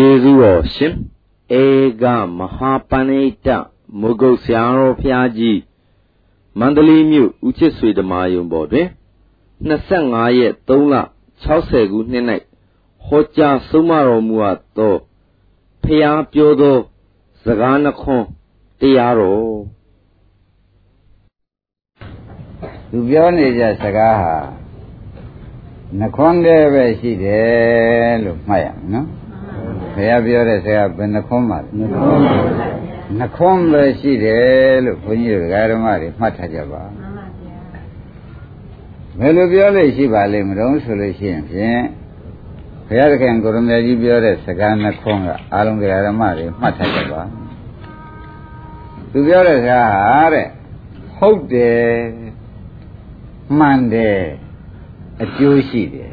ကျေးဇူးတော်ရှင်ဧကမဟာပဏိတမုဂုတ်ဆရာတော်ဖျားကြီးမန္တလေးမြို့ဦးချစ်ဆွေဓမာယုံပေါ်တွင်25ရက်3လ60ခုနှစ်၌ဟောကြားဆုံးမတော်မူအပ်သောဖျားပြောသောစကားနှခွန်းတရားတော်သူပြောနေကြစကားဟာနှခွန်းတည်းပဲရှိတယ်လို့မှတ်ရမယ်နော် ဘုရားပြောတဲ့စကားဘယ်နှခွန်းပါလဲနှခွန်းနှခွန်းပဲရှိတယ်လို့ဘုန်းကြီးတို့ဓမ္မတွေမှတ်ထားကြပါဘယ်လိုပြောလို့ရှိပါလိမ့်မလို့ဆိုလို့ရှိရင်ဖြင့်ဘုရားသခင်ကိုရမေကြီးပြောတဲ့စကားနှခွန်းကအာလုံးတရားဓမ္မတွေမှတ်ထားကြပါသူပြောတဲ့စကားဟာတဲ့ဟုတ်တယ်မှန်တယ်အကျိုးရှိတယ်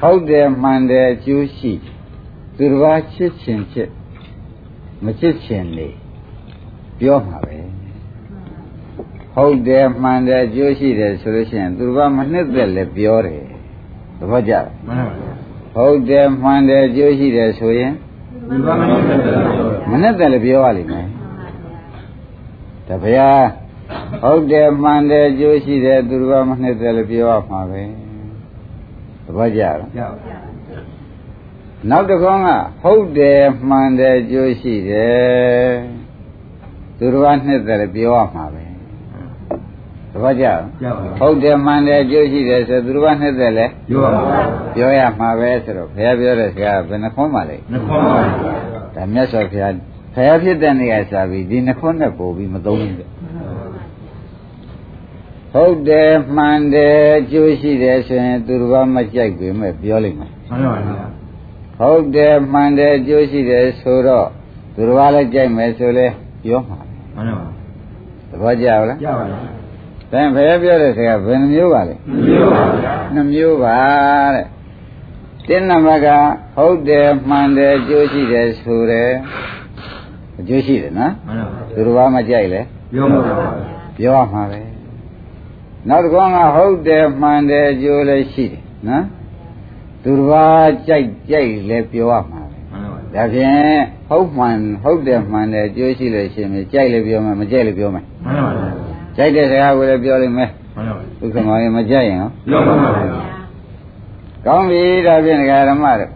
ဟုတ်တယ်မှန်တယ်အကျိုးရှိ သူတစ်ပါးချစ်ခြင်းချစ်မချစ်ခြင်းနေပြောမှာပဲဟုတ်တယ်မှန်တယ်အကျိုးရှိတယ်ဆိုလို့ရှိရင်သူတစ်ပါးမနှစ်သက်လည်းပြောတယ်သဘောကျလားမှန်ပါဗျာဟုတ်တယ်မှန်တယ်အကျိုးရှိတယ်ဆိုရင်သူတစ်ပါးမနှစ်သက်လည်းပြောတယ်မနှစ်သက်လည်းပြောရလိမ့်မယ်တပည့်ဟုတ်တယ်မှန်တယ်အကျိုးရှိတယ်သူတစ်ပါးမနှစ်သက်လည်းပြောရမှာပဲသဘောကျလားကျပါ နောက်တစ်ခေါက်ကဟုတ်တယ်မှန်တယ်ကြိုးရှိတယ်သူတစ်ပါးနှစ်သက်ပြောရမှာပဲတပတ်ကြဟုတ်တယ်မှန်တယ်ကြိုးရှိတယ်ဆိုသူတစ်ပါးနှစ်သက်လဲပြောရမှာပြောရမှာပဲဆိုတော့ဘုရားပြောတဲ့စကားဘယ်နှခွန်းပါလဲနှခွန်းပါဒါမြတ်စွာဘုရားဘုရားဖြစ်တဲ့နေရာစားပြီးဒီနှခွန်းနဲ့ပို့ပြီးမသုံးဘူးဟုတ်တယ်မှန်တယ်ကြိုးရှိတယ်ဆိုရင်သူတစ်ပါးမကြိုက်ပေမဲ့ပြောလိုက်မှာမှန်ပါပါ ဟုတ်တယ်မှန်တယ်ကြိုးရှိတယ်ဆိုတော့သူတော်ဘာလည်းကြိုက်မယ်ဆိုလဲပြောမှာမှန်ပါသဘောကျလားကျပါပါဒါဘယ်ပြောတဲ့ဆရာဘယ်နှမျိုးပါလဲနှမျိုးပါဗျာနှမျိုးပါတဲ့တင်းနံပါတ်ကဟုတ်တယ်မှန်တယ်ကြိုးရှိတယ်ဆိုတယ်အကျိုးရှိတယ်နော်မှန်ပါပါသူတော်ဘာမကြိုက်လဲပြောမှာပါပြောမှာပဲနောက်တစ်ခေါက်ကဟုတ်တယ်မှန်တယ်ကြိုးလည်းရှိတယ်နော် သူတစ်ပါးကြိုက်ကြိုက်လည်းပြောရမှာပဲဒါဖြင့်ဟုတ်မှန်ဟုတ်တယ်မှန်တယ်ကြိုးရှိလို့ရှိရင်ကြိုက်လည်းပြောမယ်မကြိုက်လည်းပြောမယ်မှန်ပါပါကြိုက်တဲ့စကားကိုလည်းပြောလိမ့်မယ်မှန်ပါပါဥက္ကမောင်ရင်မကြိုက်ရင်ပြောပါပါကောင်းပြီဒါဖြင့်ဒကာဓမ္မတို့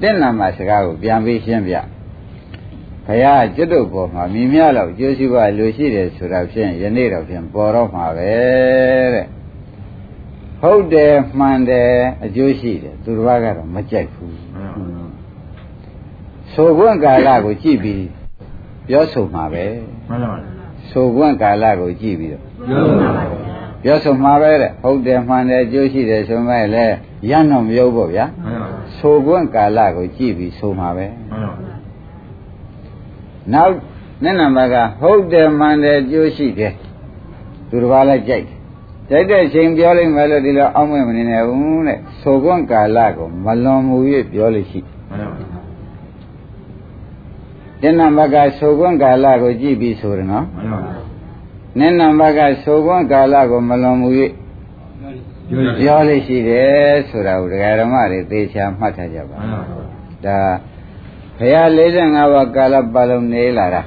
တင့်နာမှာစကားကိုပြန်ပြီးရှင်းပြဘုရားကျွတ်တို့ပေါ်မှာမြင်မြလောက်ကျိုးရှိပါလို့ရှိတယ်ဆိုတာဖြင့်ယနေ့တော့ဖြင့်ပေါ်တော့မှာပဲတဲ့ ဟုတ်တယ်မှန်တယ်အကျိုးရှိတယ်သူတစ်ပါးကတော့မကြိုက်ဘူးဆိုခွင့်ကာလကိုကြည့်ပြီးပြောဆိုမှာပဲမှန်ပါပါဆိုခွင့်ကာလကိုကြည့်ပြီးတော့ပြောဆိုမှာပဲပြောဆိုမှာပဲတဲ့ဟုတ်တယ်မှန်တယ်အကျိုးရှိတယ်ဆိုမဲ့လေရမ်းတော့မရုပ်ပေါ့ဗျာမှန်ပါပါဆိုခွင့်ကာလကိုကြည့်ပြီးဆိုမှာပဲမှန်ပါပါနောက်နှစ်နံပါတ်ကဟုတ်တယ်မှန်တယ်အကျိုးရှိတယ်သူတစ်ပါးလည်းကြိုက် တယ်တိုက်တဲ့ချိန်ပြောလိုက်မယ်လို့ဒီလိုအောက်မဲ့မနေနဲ့ဘူးတဲ့ဆိုကွန့်ကာလကိုမလွန်မူ၍ပြောလို့ရှိမှန်ပါဘူးတဏ္ဍဘကဆိုကွန့်ကာလကိုကြည့်ပြီးဆိုတယ်နော်မှန်ပါဘူးနင်းနံဘကဆိုကွန့်ကာလကိုမလွန်မူ၍ပြောလို့ရှိတယ်ဆိုတာကိုဒကာဓမ္မတွေသေချာမှတ်ထားကြပါမှန်ပါဘူးဒါဘုရား45ပါးကာလပတ်လုံးနေလာတာ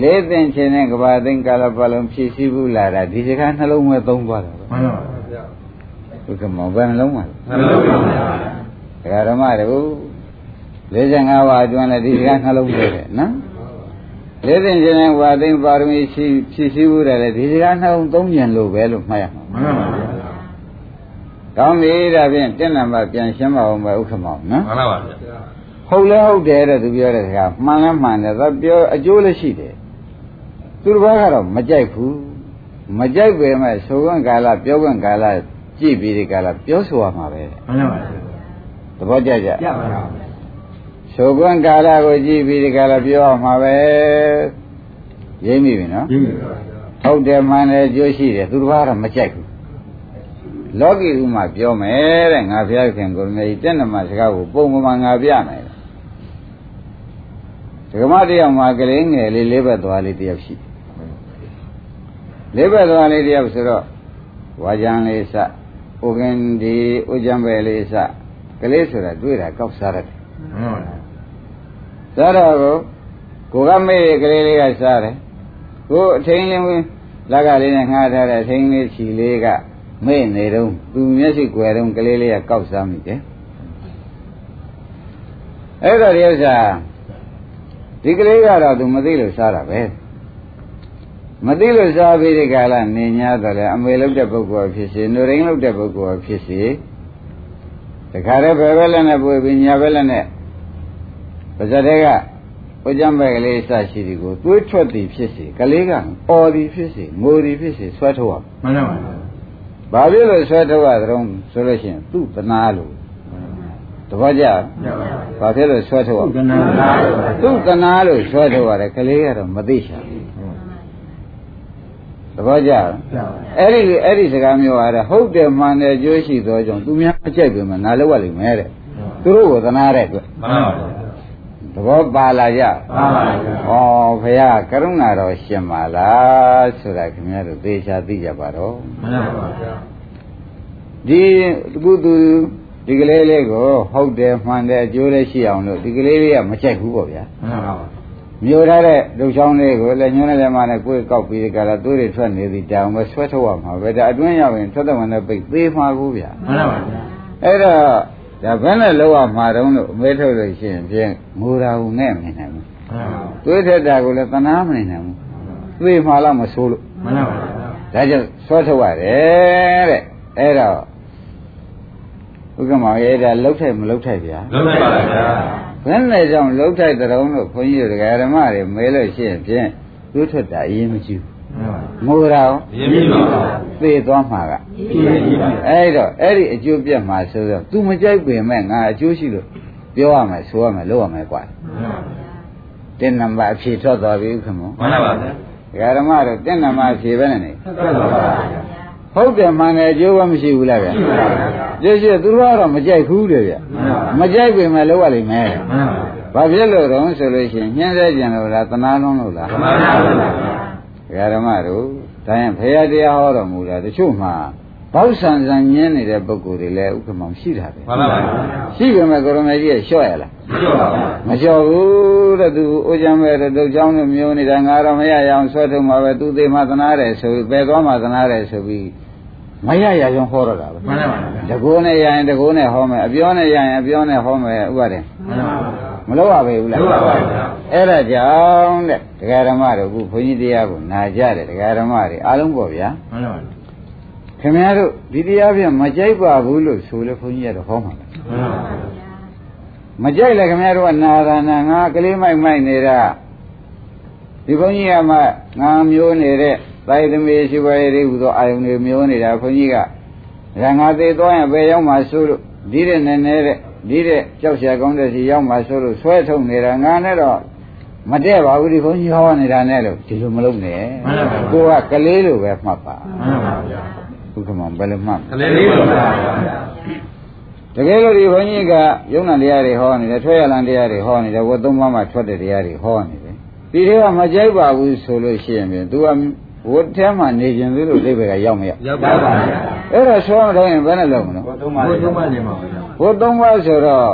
လေးသိင်ခြင်းနဲ့ကဘာသိင်ကာလပတ်လုံးဖြည့်ဆည်းဘူးလာတာဒီစကားနှလုံးမဲ့သုံးသွားတာပဲမှန်ပါဗျာဘုကမောဘယ်နှလုံးပါနှလုံးပါဗျာဒကာဓမ္မတို့55ပါးအတွင်းလည်းဒီစကားနှလုံးပဲတဲ့နော်လေးသိင်ခြင်းနဲ့ဝါသိင်ပါရမီရှိဖြည့်ဆည်းဘူးတယ်လေဒီစကားနှလုံးသုံးညံလို့ပဲလို့မှတ်ရမှာမှန်ပါဗျာကောင်းပြီဒါဖြင့်တင့်နံပါတ်ပြန်ရှင်းပါအောင်ပဲဥက္ကမောနော်မှန်ပါပါဗျာဟုတ်လဲဟုတ်တယ်တဲ့သူပြောတဲ့စကားမှန်လဲမှန်တယ်သာပြောအကျိုးလည်းရှိတယ် သူတစ်ပါးကတော့မကြိုက်ဘူးမကြိုက်ပေမဲ့ဆိုခွင့်ကာလပြောခွင့်ကာလကြည့်ပြီးဒီကာလပြောဆိုရမှာပဲမှန်ပါပါသဘောကျကြကြပါပါဆိုခွင့်ကာလကိုကြည့်ပြီးဒီကာလပြောရမှာပဲရင်းမိပြီနော်ရင်းမိပါဟုတ်တယ်မှန်တယ်ကြိုးရှိတယ်သူတစ်ပါးကတော့မကြိုက်ဘူးလောကီဥမှာပြောမယ်တဲ့ငါဘုရားခင်ကိုယ်မြတ်တက်နမစကားကိုပုံမှန်ငါပြမယ်ဒကမတယောက်မှာကလေးငယ်လေးလေးဘက်သွားလေးတယောက်ရှိတယ် လေးဘက်သွားလေးတယောက်ဆိုတော့ဝါကြံလေးစဥကင်ဒီဥကြံပဲလေးစကလေးဆိုတာတွေ့တာကောက်စားရတယ်စားတော့ကိုကိုကမေ့ကလေးလေးကစားတယ်ကိုအထင်းလင်းဝင်လက်ကလေးနဲ့ငှားထားတဲ့အထင်းလေးချီလေးကမေ့နေတော့သူမျက်စိကွယ်တော့ကလေးလေးကကောက်စားမိတယ်အဲ့တော့ဒီဥစ္စာဒီကလေးကတော့သူမသိလို့စားတာပဲ မသိလို့စားပြီးဒီကလာနေ냐တော့လေအမေလောက်တဲ့ပုဂ္ဂိုလ်ဖြစ်စေနှုတ်ရင်းလောက်တဲ့ပုဂ္ဂိုလ်ဖြစ်စေတခါတည်းဘယ်ဘက်လက်နဲ့ပွေပြီးညာဘက်လက်နဲ့ပါဇက်တဲ့ကဘုကြမ်းပဲကလေးစရှိဒီကိုသွေးထွက်သည်ဖြစ်စေကလေးကအော်သည်ဖြစ်စေငိုသည်ဖြစ်စေဆွဲထုတ်ရမှန်ပါပါဘာဖြစ်လို့ဆွဲထုတ်ရသလဲဆိုလို့ရှိရင်သူ့တနာလို့တပည့်ကြဘာဖြစ်လို့ဆွဲထုတ်ရသူ့တနာလို့ဆွဲထုတ်ရတယ်ကလေးကတော့မသိချာ သဘောကျအဲ့ဒီအဲ့ဒီစကားမျိုးအားဟုတ်တယ်မှန်တယ်ကြိုးရှိသောကြောင့်သူများအကြိုက်ပြီမနာလောက်ရလိမ့်မယ်တဲ့သူတို့ကိုသနာတဲ့အတွက်မှန်ပါပါသဘောပါလာကြပါပါဗျာဩဘုရားကရုဏာတော်ရှင်ပါလားဆိုတာခင်ဗျားတို့သေချာသိကြပါတော့မှန်ပါဗျာဒီကုသူဒီကလေးလေးကိုဟုတ်တယ်မှန်တယ်အကျိုးလေးရှိအောင်လို့ဒီကလေးလေးကမကြိုက်ဘူးပေါ့ဗျာမှန်ပါပါ မြို့ထားတဲ့ဒုချောင်းလေးကိုလည်းညွှန်းတဲ့မှာနဲ့ကိုယ်ကောက်ပြီးကြတာသွေးတွေထွက်နေသည်တောင်ပဲဆွဲထုတ်ရမှာပဲဒါအတွင်းရောက်ရင်ထွက်တဲ့ဝင်တဲ့ပိတ်သေးမှာကူဗျာမှန်ပါပါအဲ့တော့ဒါဘယ်နဲ့လောက်ရမှာတုံးလို့အမဲထုတ်လို့ရှိရင်ဖြင့်ငိုတာဟုနဲ့မနေနိုင်ဘူးသွေးထက်တာကိုလည်းတနာမနေနိုင်ဘူးသွေးမှလာမဆိုးလို့မှန်ပါပါဒါကြောင့်ဆွဲထုတ်ရတယ်တဲ့အဲ့တော့ဥက္ကမောရဲ့ဒါလှုပ်ထိုက်မလှုပ်ထိုက်ဗျာလှုပ်ထိုက်ပါဗျာ ဘယ်နဲ့ကြောင့်လှုပ်ထိုက်တဲ့ုံလို့ခွန်ကြီးတို့ဓမ္မတွေမဲလို့ရှိရင်ဖြင့်သွေးထွက်တာအရင်မကြည့်ငိုတာရောရင်းပြီပါသေသွားမှာကအဲ့တော့အဲ့ဒီအကျိုးပြတ်မှာဆိုတော့ तू မကြိုက်ပင်မဲ့ငါအကျိုးရှိလို့ပြောရမယ်ဆိုရမယ်လုပ်ရမယ်ကွာတင်းနံပါတ်အဖြေထွက်သွားပြီခမောမှန်ပါဗျာဓမ္မတို့တင်းနံပါတ်အဖြေပဲနဲ့ထွက်သွားပါဗျာ ဟုတ်တယ်မှန်တယ်အကျိုးကမရှိဘူးလားဗျာရှိပါဗျာရှိရှိသူတို့ကတော့မကြိုက်ဘူးတဲ့ဗျာမကြိုက်ပင်မဲ့လုပ်ရလိမ့်မယ်ဘာဖြစ်လို့တော့ဆိုလို့ရှိရင်ညှင်းသေးကြံလို့လားတနာလုံးလို့လားတနာလုံးပါဗျာဓမ္မတို့ဒါရင်ဘုရားတရားဟောတော်မူတာတချို့မှာဘောက်ဆန်ဆန်ညင်းနေတဲ့ပုဂ္ဂိုလ်တွေလည်းဥက္ကမောင်ရှိတာပဲမှန်ပါပါရှိပေမဲ့ကိုရမေကြီးကလျှော့ရလားမကြောက်ဘူးတဲ့သူအိုကြမ်းပဲတဲ့တုတ်ချောင်းနဲ့မျိုးနေတာငါတော့မရရအောင်ဆွဲထုတ်မှာပဲသူသိမှသနာတယ်ဆိုပြီးပယ်သွားမှသနာတယ်ဆိုပြီးမရရအောင်ဟောရတာပဲမှန်ပါပါတကိုးနဲ့ရရင်တကိုးနဲ့ဟောမယ်အပြောနဲ့ရရင်အပြောနဲ့ဟောမယ်ဥပဒေမှန်ပါပါမလို့ရပဲဘူးလားမလို့ရပါဘူးအဲ့ဒါကြောင့်တဲ့ဒကာဓမ္မတို့ခုဘုန်းကြီးတရားကိုနာကြတယ်ဒကာဓမ္မတွေအားလုံးပေါ့ဗျာမှန်ပါပါခင်ဗျားတို့ဒီတရားပြန်မကြိုက်ပါဘူးလို့ဆိုလို့ဘုန်းကြီးကတော့ဟောမှာမှန်ပါပါ ကြိုက်လေခင်ဗျားတို့ကနာရနာငါကလေးမိုက်မိုက်နေတာဒီခွန်ကြီးကမှငါမျိုးနေတဲ့တိုက်သမီးရှိပါရဲ့ဟူသောအာယုန်တွေမျိုးနေတာခွန်ကြီးကရငါသေးသွားရင်ဘယ်ရောက်မှဆိုလို့ဒီတဲ့နဲ့နဲ့တဲ့ဒီတဲ့ကြောက်ရှာကောင်းတဲ့စီရောက်မှဆိုလို့ဆွဲထုတ်နေတာငါနဲ့တော့မတည့်ပါဘူးဒီခွန်ကြီးဟောနေတာနဲ့လို့ဒီလိုမလုပ်နဲ့ကိုကကလေးလိုပဲမှတ်ပါမှန်ပါဗျာဥက္ကမဘယ်လိုမှကလေးလေးပါဗျာ တကယ်လို့ဒီဘုန်းကြီးကယုံနာတရားတွေဟောနေတယ်ထွက်ရလန်တရားတွေဟောနေတယ်ဝတ်သုံးပါးမှထွက်တဲ့တရားတွေဟောနေတယ်ဒီတွေကမကြိုက်ပါဘူးဆိုလို့ရှိရင်ပြင် तू ကဝတ်ထဲမှာနေခြင်းသေးလို့အိဗေကရောက်မရောက်ရောက်ပါပါဗျာအဲ့တော့ဆောမတော့ရင်ဘယ်နဲ့လုပ်မလဲဝတ်သုံးပါးဝတ်သုံးပါးနေမှာပါဗျာဝတ်သုံးပါးဆိုတော့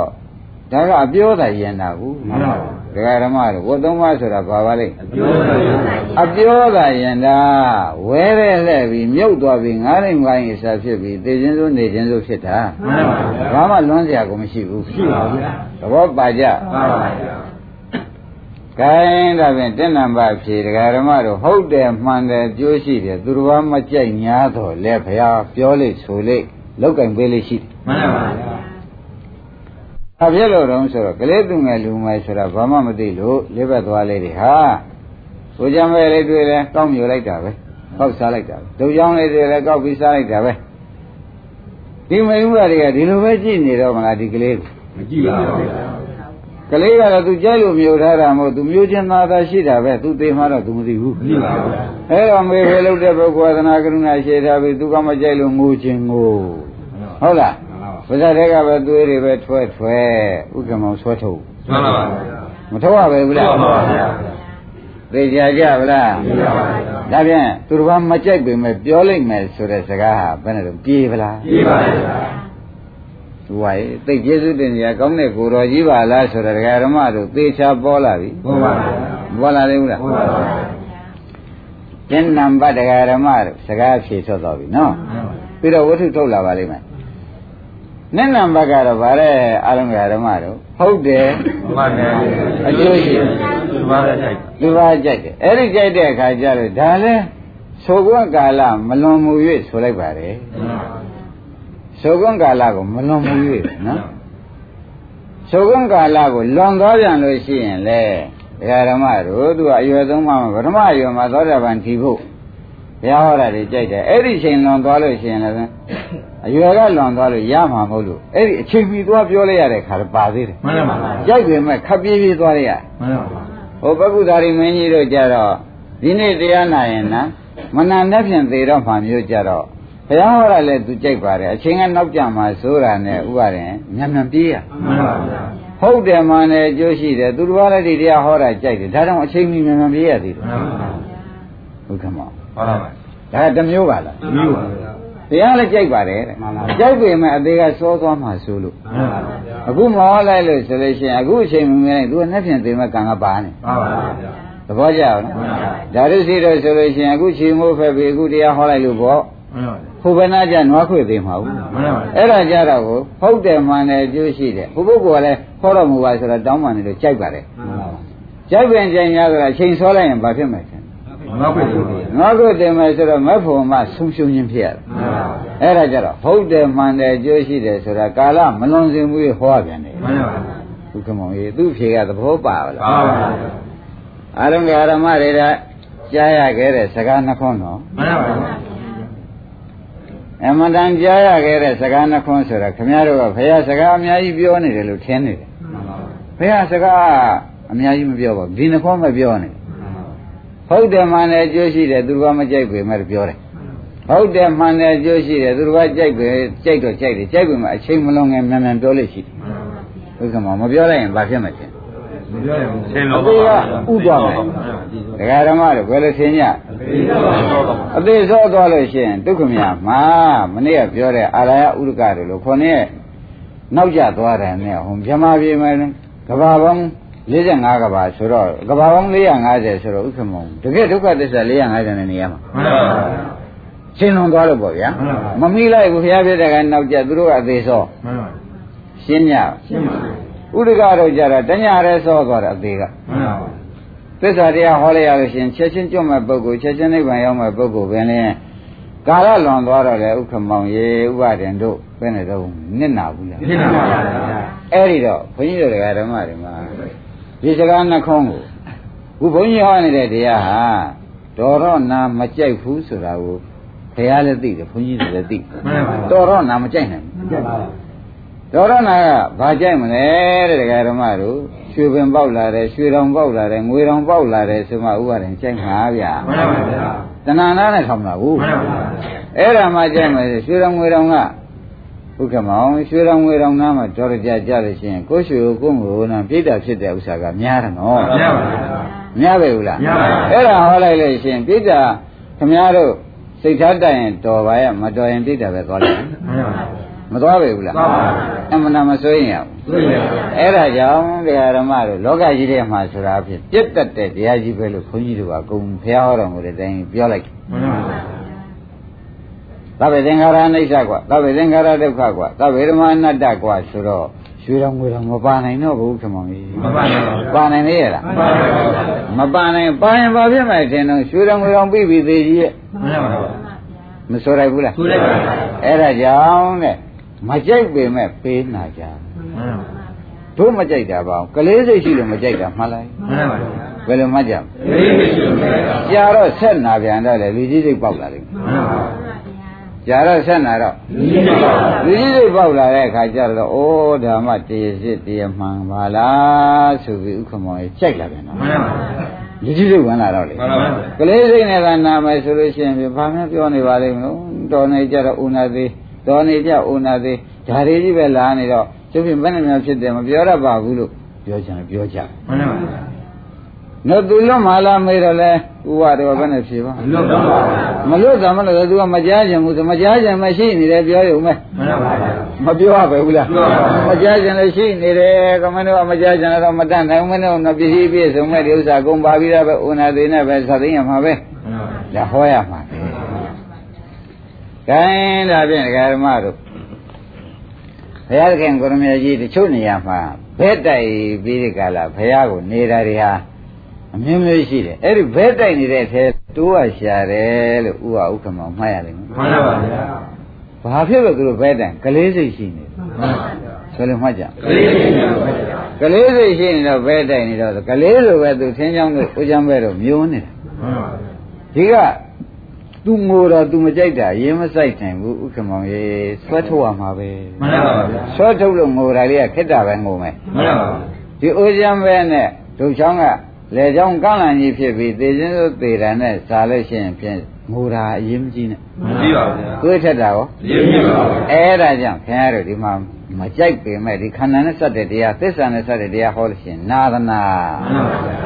ဒါကအပြောတာယဉ်တာဘူးမှန်ပါပါ ဒကာဓမ္မတို့ဝတ်သုံးပါးဆိုတာဘာပါလဲအပြောတာယဉ်အပြောတာယဉ်တာဝဲတဲ့လှဲ့ပြီးမြုပ်သွားပြီးငားရင်ငားရင်စားဖြစ်ပြီးသိချင်းစိုးနေချင်းစိုးဖြစ်တာမှန်ပါပါဘာမှလွန်းစရာကိုမရှိဘူးရှိပါဗျာသဘောပါကြပါပါဗျာခိုင်းဒါဖြင့်တဏ္ဍပါဖြေဒကာဓမ္မတို့ဟုတ်တယ်မှန်တယ်ကြိုးရှိတယ်သူတော်ဘာမကြိုက်ညာတော့လဲဘုရားပြောလိဆိုလိလောက်ကင်ပေးလိရှိတယ်မှန်ပါပါ ဘာဖြစ်လို့တုံးဆိုတော့ကလေးသူငယ်လူငယ်ဆိုတာဘာမှမသိလို့လေးဘက်သွားလေးတွေဟာကိုကြံပဲလေးတွေ့လဲကောက်မြူလိုက်တာပဲကောက်စားလိုက်တာပဲဒုံချောင်းလေးတွေလည်းကောက်ပြီးစားလိုက်တာပဲဒီမိန်းမတွေကဒီလိုပဲကြည့်နေတော့မလားဒီကလေးမကြည့်ပါဘူးကလေးကတော့သူကြိုက်လို့မျိုးထားတာမဟုတ်သူမျိုးချင်းသားသာရှိတာပဲသူသိမှတော့သူမသိဘူးမသိပါဘူးအဲတော့မေဖေလို့တဲ့ပုဂ္ဂိုလ်သနာကရုဏာရှိထားပြီသူကမကြိုက်လို့ငိုခြင်းငိုဟုတ်လား ပါဇက်တွေကပဲသွေးတွေပဲထွက်ထွက်ဥက္ကမောင်ဆွဲထုတ်မှန်ပါပါမထုတ်ရပဲဘူးလားမှန်ပါပါသိကြကြဗလားသိပါပါဒါဖြင့်သူတော်ဘာမကြိုက်ပေမဲ့ပြောလိုက်မယ်ဆိုတဲ့စကားဟာဘယ်နဲ့တော့ပြေးဗလားပြေးပါပါသူကရေသိကျေးဇူးတင်ကြကောင်းတဲ့ကိုတော်ကြီးပါလားဆိုတော့ဒကာဓမ္မတို့သေချာပေါ်လာပြီဟုတ်ပါဘူးပေါ်လာသေးဘူးလားဟုတ်ပါဘူးကျင့်နံပါတ်ဒကာဓမ္မတို့စကားဖြေထွက်သွားပြီနော်ပြီးတော့ဝတ္ထုထုတ်လာပါလိမ့်မယ် နင့်နံပါတ်ကတော့ဗါတဲ့အာရုံဓမ္မတို့ဟုတ်တယ်မှန်တယ်အကျိုးရှိတယ်ဒီပါပဲဆိုင်လူပါကြိုက်တယ်အဲ့ဒီကြိုက်တဲ့အခါကျတော့ဒါလဲဆိုကွန်းကာလမလွန်မူ၍ဆိုလိုက်ပါတယ်ဆိုကွန်းကာလကိုမလွန်မူ၍နော်ဆိုကွန်းကာလကိုလွန်သွားပြန်လို့ရှိရင်လေဒကာဓမ္မတို့သူကအရွယ်သုံးပါးမှာပထမအရွယ်မှာသောတာပန်ထီဖို့ ဘုရားဟောတာတွေကြိုက်တယ်အဲ့ဒီချိန်လွန်သွားလို့ရှိရင်လည်းအရွယ်ကလွန်သွားလို့ရမှာမဟုတ်လို့အဲ့ဒီအချိန်ပြီးသွားပြောလိုက်ရတဲ့ခါတော့ပါသေးတယ်မှန်ပါပါကြိုက်ပေမဲ့ခပ်ပြေးပြေးသွားလိုက်ရမှန်ပါပါဟိုပက္ကုသာရီမင်းကြီးတို့ကြတော့ဒီနေ့တရားနာရင်နာမနန္တဖြင့်သေတော့မှမျိုးကြတော့ဘုရားဟောတာလည်းသူကြိုက်ပါတယ်အချိန်ကနောက်ကျမှဆိုတာနဲ့ဥပါရင်မြန်မြန်ပြေးရမှန်ပါပါဟုတ်တယ်မှန်တယ်အကျိုးရှိတယ်သူတစ်ပါးလည်းဒီတရားဟောတာကြိုက်တယ်ဒါကြောင့်အချိန်မီမြန်မြန်ပြေးရသေးတယ်မှန်ပါပါဟုတ်ကဲ့မော ဟုတ်ပါပါဒါကတစ်မျိုးပါလားမျိုးပါတရားလည်းကြိုက်ပါတယ်တဲ့ကြိုက်ပေမဲ့အသေးကစောသွားမှဆိုလို့မှန်ပါပါအခုမဟောလိုက်လို့ဆိုလို့ရှိရင်အခုအချိန်မီမြန်သူကနှက်ဖြင့်သေမဲ့ကံကပါနေပါပါသဘောကျအောင်နော်ဒါရစီတော့ဆိုလို့ရှိရင်အခုချီမိုးဖက်ပြီးအခုတရားဟောလိုက်လို့ပေါ့မှန်ပါဟိုဘယ်နာကြနွားခွေသေးမှာဘူးမှန်ပါအဲ့ဒါကြတော့ကိုဟုတ်တယ်မှန်တယ်အကျိုးရှိတယ်ဘုပုဂ္ဂိုလ်ကလည်းဟောတော်မူပါဆိုတော့တောင်းပန်နေလို့ကြိုက်ပါတယ်ကြိုက်ပင်ကြင်ရဆိုတော့အချိန်စောလိုက်ရင်ဘာဖြစ်မှာလဲ ငါ့ကိုယ်ကိုနွားခွေတင်မယ်ဆိုတော့မက်ဖို့မှဆုံးရှုံးခြင်းဖြစ်ရတယ်မှန်ပါအဲ့ဒါကြတော့ဟုတ်တယ်မှန်တယ်အကျိုးရှိတယ်ဆိုတာကာလမလွန်စင်ဘူးဟောပြန်တယ်မှန်ပါဘုကမောင်ကြီးသူ့ဖြေကသဘောပါလားပါပါအားလုံးကဓမ္မတွေကကြားရခဲ့တဲ့စကားနှခွန်းတော့မှန်ပါအမှန်တန်ကြားရခဲ့တဲ့စကားနှခွန်းဆိုတာခင်ဗျားတို့ကဘုရားစကားအများကြီးပြောနေတယ်လို့ထင်နေတယ်ဘုရားစကားအများကြီးမပြောပါဘူးဒီနှခွန်းပဲပြောနေတယ် ဟုတ်တယ်မှန်တယ်အကျိုးရှိတယ်သူတို့ကမကြိုက်ပေမဲ့ပြောတယ်ဟုတ်တယ်မှန်တယ်အကျိုးရှိတယ်သူတို့ကကြိုက်ပေကြိုက်တော့ကြိုက်တယ်ကြိုက်ပေမဲ့အချိန်မလွန်ငယ်မြန်မြန်ပြောလို့ရှိတယ်ဥက္ကမမပြောလိုက်ရင်ဘာဖြစ်မှာလဲမပြောရဘူးအသေးကဥသွားမယ်ဒကာဓမ္မတို့ဘယ်လိုသင်ညအသေးစောသွားလို့ရှိရင်ဒုက္ခမြမှာမနေ့ကပြောတဲ့အာရယဥဒကတို့လို့ခေါင်းနဲ့နောက်ကျသွားတယ်နဲ့ဟိုမြမပြေမယ်ကဘာပေါင်း 45ကဘာဆိုတော့ကဘာပေါင်း450ဆိုတော့ဥက္ကမုံတကယ်ဒုက္ခသစ္စာ450နဲ့နေရမှာမှန်ပါရှင်းလွန်သွားလို့ပေါ့ဗျာမမိလိုက်ဘူးဘုရားပြတဲ့ကနောက်ကျသူတို့ကအသေးစောမှန်ပါရှင်းညရှင်းပါဥဒကတို့ကြတော့တညရဲစောသွားတယ်အသေးကမှန်ပါသစ္စာတရားဟောလိုက်ရလို့ရှိရင်ချက်ချင်းကျွတ်မဲ့ပုဂ္ဂိုလ်ချက်ချင်းနိဗ္ဗာန်ရောက်မဲ့ပုဂ္ဂိုလ်ပဲလေကာလလွန်သွားတော့လေဥက္ကမောင်ရေဥပဒင်တို့ဘယ်နဲ့တော့နစ်နာဘူးလားရှင်းပါပါအဲ့ဒီတော့ဘုန်းကြီးတို့ဓမ္မတွေမှာ ဒီစကားနှခုံးကိုခုဘုန်းကြီးဟောနေတဲ့တရားဟာတော်တော့နာမကြိုက်ဘူးဆိုတာကိုဘုရားလည်းသိတယ်ဘုန်းကြီးတွေလည်းသိတယ်မှန်ပါတော်တော့နာမကြိုက်နိုင်ဘူးကြပါဒေါရနာကဘာကြိုက်မလဲတဲ့ဒကာဓမ္မတို့ရွှေပင်ပေါက်လာတယ်ရွှေတောင်ပေါက်လာတယ်ငွေတောင်ပေါက်လာတယ်ဆိုမှဥပါဒင်ကြိုက်မှာဗျာမှန်ပါဗျာတဏှာနာနဲ့ထောင်တာကိုမှန်ပါအဲ့ဒါမှကြိုက်မယ်ရွှေတောင်ငွေတောင်က ဘုက္ကမောင်ရွှေတောင်ငွေတောင်နားမှာဒေါရကြကြလို့ရှိရင်ကိုယ်ရွှေကိုကိုယ်ငွေနာပြိတ္တာဖြစ်တဲ့ဥစ္စာကများတယ်နော်ဗျာများပဲဘူးလားများပါဘူးအဲ့ဒါဟောလိုက်လို့ရှိရင်ပြိတ္တာခမည်းတော်စိတ်ထားတိုင်ရင်တော်ပါရဲ့မတော်ရင်ပြိတ္တာပဲသွားလိုက်မှန်ပါမသွားပဲဘူးလားသွားပါဘူးအမှန်တမ်းမစိုးရင်ရဘူးတွေ့ရအဲ့ဒါကြောင့်တရားဓမ္မတို့လောကကြီးထဲမှာဆိုတာအဖြစ်ပြတ်တက်တဲ့တရားကြီးပဲလို့ခွန်ကြီးတို့ကအကုန်ဖျားဟောတော်မူတဲ့အတိုင်းပြောလိုက်မှန်ပါ သဗ္ဗေသင်္ခါရအိဋ္ဌကွာသဗ္ဗေသင်္ခါရဒုက္ခကွာသဗ္ဗေဓမ္မအနတ္တကွာဆိုတော့ရွှေတော်ငွေတော်မပါနိုင်တော့ဘူးခမောင်ကြီးမပါနိုင်ပါဘူးပါနိုင်လေရလားမှန်ပါမပါနိုင်ပါရင်ဘာဖြစ်မှာထင်တော့ရွှေတော်ငွေတော်ပြီးပြီသေးကြီးရဲ့မှန်ပါမဆိုရဘူးလားသူလိုက်ပါအဲ့ဒါကြောင့်တဲ့မကြိုက်ပေမဲ့ပေးနာကြမှန်ပါတို့မကြိုက်တာပေါ့ကလေးစိတ်ရှိလို့မကြိုက်တာမှန်လားမှန်ပါဘယ်လိုမှတ်ကြမလဲလေးမရှိလို့မှန်ပါကြာတော့ဆက်နာပြန်တော့လေလူကြီးစိတ်ပေါက်လာလိမ့်မယ်မှန်ပါ ကြာတော့ဆက်နာတော့ဒီလိုပါလူကြီးစိတ်ပေါက်လာတဲ့အခါကျတော့အိုးဓမ္မတရစစ်တရမှန်ပါလားဆိုပြီးဥက္ကမောကြီးကြိုက်လာပြန်တော့မှန်ပါလူကြီးစိတ်ဝင်လာတော့လေမှန်ပါကလေးစိတ်နဲ့ကနာမယ်ဆိုလို့ရှိရင်ဘာမှပြောနေပါလိမ့်မလို့တော်နေကြတော့ဥနာသေးတော်နေကြဥနာသေးဓာရီကြီးပဲလာနေတော့ကျုပ်ပြင်ဘယ်နဲ့များဖြစ်တယ်မပြောရပါဘူးလို့ပြောချင်တယ်ပြောကြမှန်ပါဒ နော်သူလွတ်မှလားမေးတော့လဲဥပါတော့ဘယ်နဲ့ဖြေပါမလွတ်ပါဘူးမလွတ်တာမလို့သူကမကြားကြဘူးဆိုမကြားကြမရှိနေတယ်ပြောရုံပဲမှန်ပါပါမပြောရပဲဘူးလားပြောပါဘူးမကြားကြလည်းရှိနေတယ်ကမင်းတို့ကမကြားကြတော့မတတ်နိုင်ဘူးမင်းတို့ကပစ္စည်းပြည့်စုံမဲ့ဒီဥစ္စာကုန်ပါပြီးတော့ပဲဥနာသေးနဲ့ပဲသသိရမှာပဲမှန်ပါပါဒါဟောရမှာကဲဒါဖြင့်ဒကာဓမ္မတို့ဘုရားသခင်ကိုရမကြီးတချို့နေရာမှာဘဲတိုက်ပြီးဒီကလာဘုရားကိုနေတာတွေဟာ အမျိုးမျိုးရှိတယ်အဲ့ဒီဘဲတိုက်နေတဲ့ထဲတိုးရရှာတယ်လို့ဥပဥက္ကမောမှတ်ရလိမ့်မယ်မှန်ပါပါဗျာဘာဖြစ်လို့သူတို့ဘဲတိုင်ကလေးစိတ်ရှိနေမှန်ပါပါဆိုလို့မှတ်ကြကလေးလေးများပါဗျာကလေးစိတ်ရှိနေတော့ဘဲတိုင်နေတော့ကလေးလိုပဲသူထင်းချောင်းတို့ဦးချမ်းဘဲတို့မျိုးနေတာမှန်ပါပါဒီကသူငိုတော့သူမကြိုက်တာရင်မဆိုင်နိုင်ဘူးဥက္ကမောင်ရေဆွဲထုတ်ရမှာပဲမှန်ပါပါဗျာဆွဲထုတ်လို့ငိုတာလေးကခက်တာပဲငိုမယ်မှန်ပါပါဒီဦးချမ်းဘဲနဲ့ဒုချောင်းက လေချောင်းကန့်လန့်ကြီးဖြစ်ပြီးသေခြင်းသို့သေတာနဲ့စားလို့ရှိရင်ဖြင့်ငိုတာအရင်မကြီးနဲ့မကြည့်ပါဗျာတွေးထက်တာရောရင်းမြစ်ပါဗျာအဲ့ဒါကြောင့်ခင်ဗျားတို့ဒီမှာမကြိုက်ပေမဲ့ဒီခန္ဓာနဲ့စက်တဲ့တရားသစ္စာနဲ့စက်တဲ့တရားဟောလို့ရှိရင်နာသနာမှန်ပါဗျာ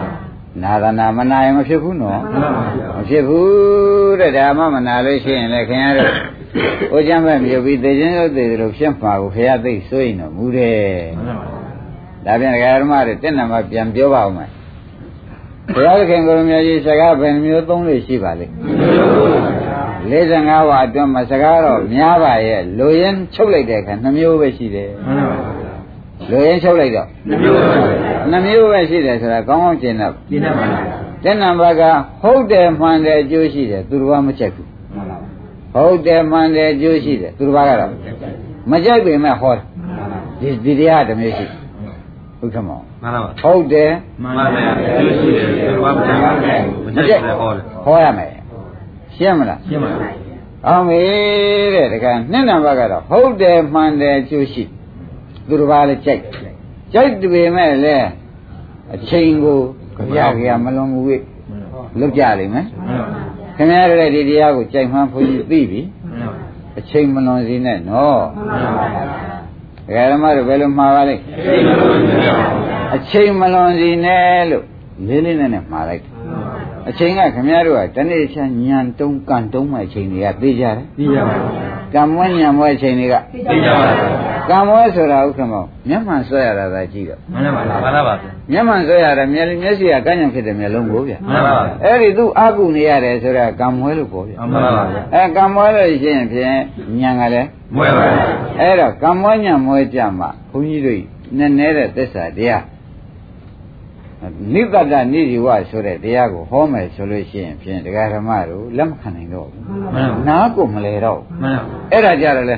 နာသနာမနာရင်မဖြစ်ဘူးနော်မှန်ပါဗျာမဖြစ်ဘူးတဲ့ဒါမှမနာလို့ရှိရင်လည်းခင်ဗျားတို့ဟိုကျမ်းပဲမြုပ်ပြီးသေခြင်းလို့သေတယ်လို့ဖြစ်မှာကိုဖရာသိစိုးရင်တော့မူတယ်မှန်ပါဗျာဒါပြန်ဒကာဓမ္မတွေတက်နံပါတ်ပြန်ပြောပါဦးမယ် ဘုရားသခင်ကိုရမကြီးစကားဘယ်နှမျိုးသုံးလို့ရှိပါလိမ့်45ဝါအတွင်းမှာစကားတော့များပါရဲ့လူရင်းချုပ်လိုက်တဲ့အခါ2မျိုးပဲရှိတယ်မှန်ပါဗျာလူရင်းချုပ်လိုက်တော့နှမျိုးပါဗျာ2မျိုးပဲရှိတယ်ဆိုတာကောင်းကောင်းရှင်းတော့ပြင်းနေပါဗျာတက်နံပါတ်ကဟုတ်တယ်မှန်တယ်အကျိုးရှိတယ်သူတစ်ပါးမချက်ဘူးမှန်ပါဗျာဟုတ်တယ်မှန်တယ်အကျိုးရှိတယ်သူတစ်ပါးကတော့မကြိုက်ပေမဲ့ဟောတယ်ဒီဒီတရားတစ်မျိုးရှိဟုတ်ကဲ့မောင် မှန်ပါဗျာဟုတ်တယ်မှန်ပါဗျာကျိုးရှိတယ်ဘာမှမကြိုက်ဘူးမကြိုက်ဘူးဟောတယ်ဟောရမယ်ရှင်းမလားရှင်းပါဗျာအောင်ပြီတဲ့တခါနှစ်နံပါတ်ကတော့ဟုတ်တယ်မှန်တယ်အကျိုးရှိသူတစ်ပါးလည်းကြိုက်ကြိုက်ပေမဲ့လည်းအချိန်ကိုကြရကြမလွန်ဘူးလွတ်ကြလိမ့်မယ်မှန်ပါဗျာခင်ဗျားတို့လည်းဒီတရားကိုကြိုက်မှန်းဘုန်းကြီးသိပြီမှန်ပါဗျာအချိန်မလွန်စေနဲ့နော်မှန်ပါဗျာ ဒကာဓမ္မတို့ဘယ်လိုမှားပါလိမ့်အချိန်မလွန်စေနဲ့လို့လေးလေးနဲ့နဲ့မှားလိုက်တယ်အချိန်ကခင်ဗျားတို့ကတနေ့ချမ်းညံတုံးကန်တုံးမဲ့အချိန်တွေကသိကြတယ်သိကြပါဗျာကံမွေးညံမွေးအချိန်တွေကသိကြပါဗျာ ကံမွေးဆိုတာဥက္ကမောမျက်မှန်ဆွဲရတာသာကြည့်တော့မှန်ပါဗျာမှန်ပါဗျာမျက်မှန်ဆွဲရတာမျက်မျက်စိကကန့်ညံဖြစ်တဲ့မျက်လုံးကိုဗျမှန်ပါဗျာအဲ့ဒီသူအကုနေရတယ်ဆိုတာကံမွေးလို့ပေါ့ဗျမှန်ပါဗျာအဲကံမွေးလို့ရှိရင်ဖြင့်ညံကလည်းမွဲပါဗျာအဲ့တော့ကံမွေးညံမွေးကြမှာဘုန်းကြီးတို့နည်းနည်းတဲ့သစ္စာတရားနိဗ္ဗတနိဒီဝဆိုတဲ့တရားကိုဟောမယ်ဆိုလို့ရှိရင်ဖြင့်တရားဓမ္မတို့လက်မခံနိုင်တော့ဘူးမှန်ပါနားကိုမလဲတော့ဘူးမှန်ပါအဲ့ဒါကြတော့လေ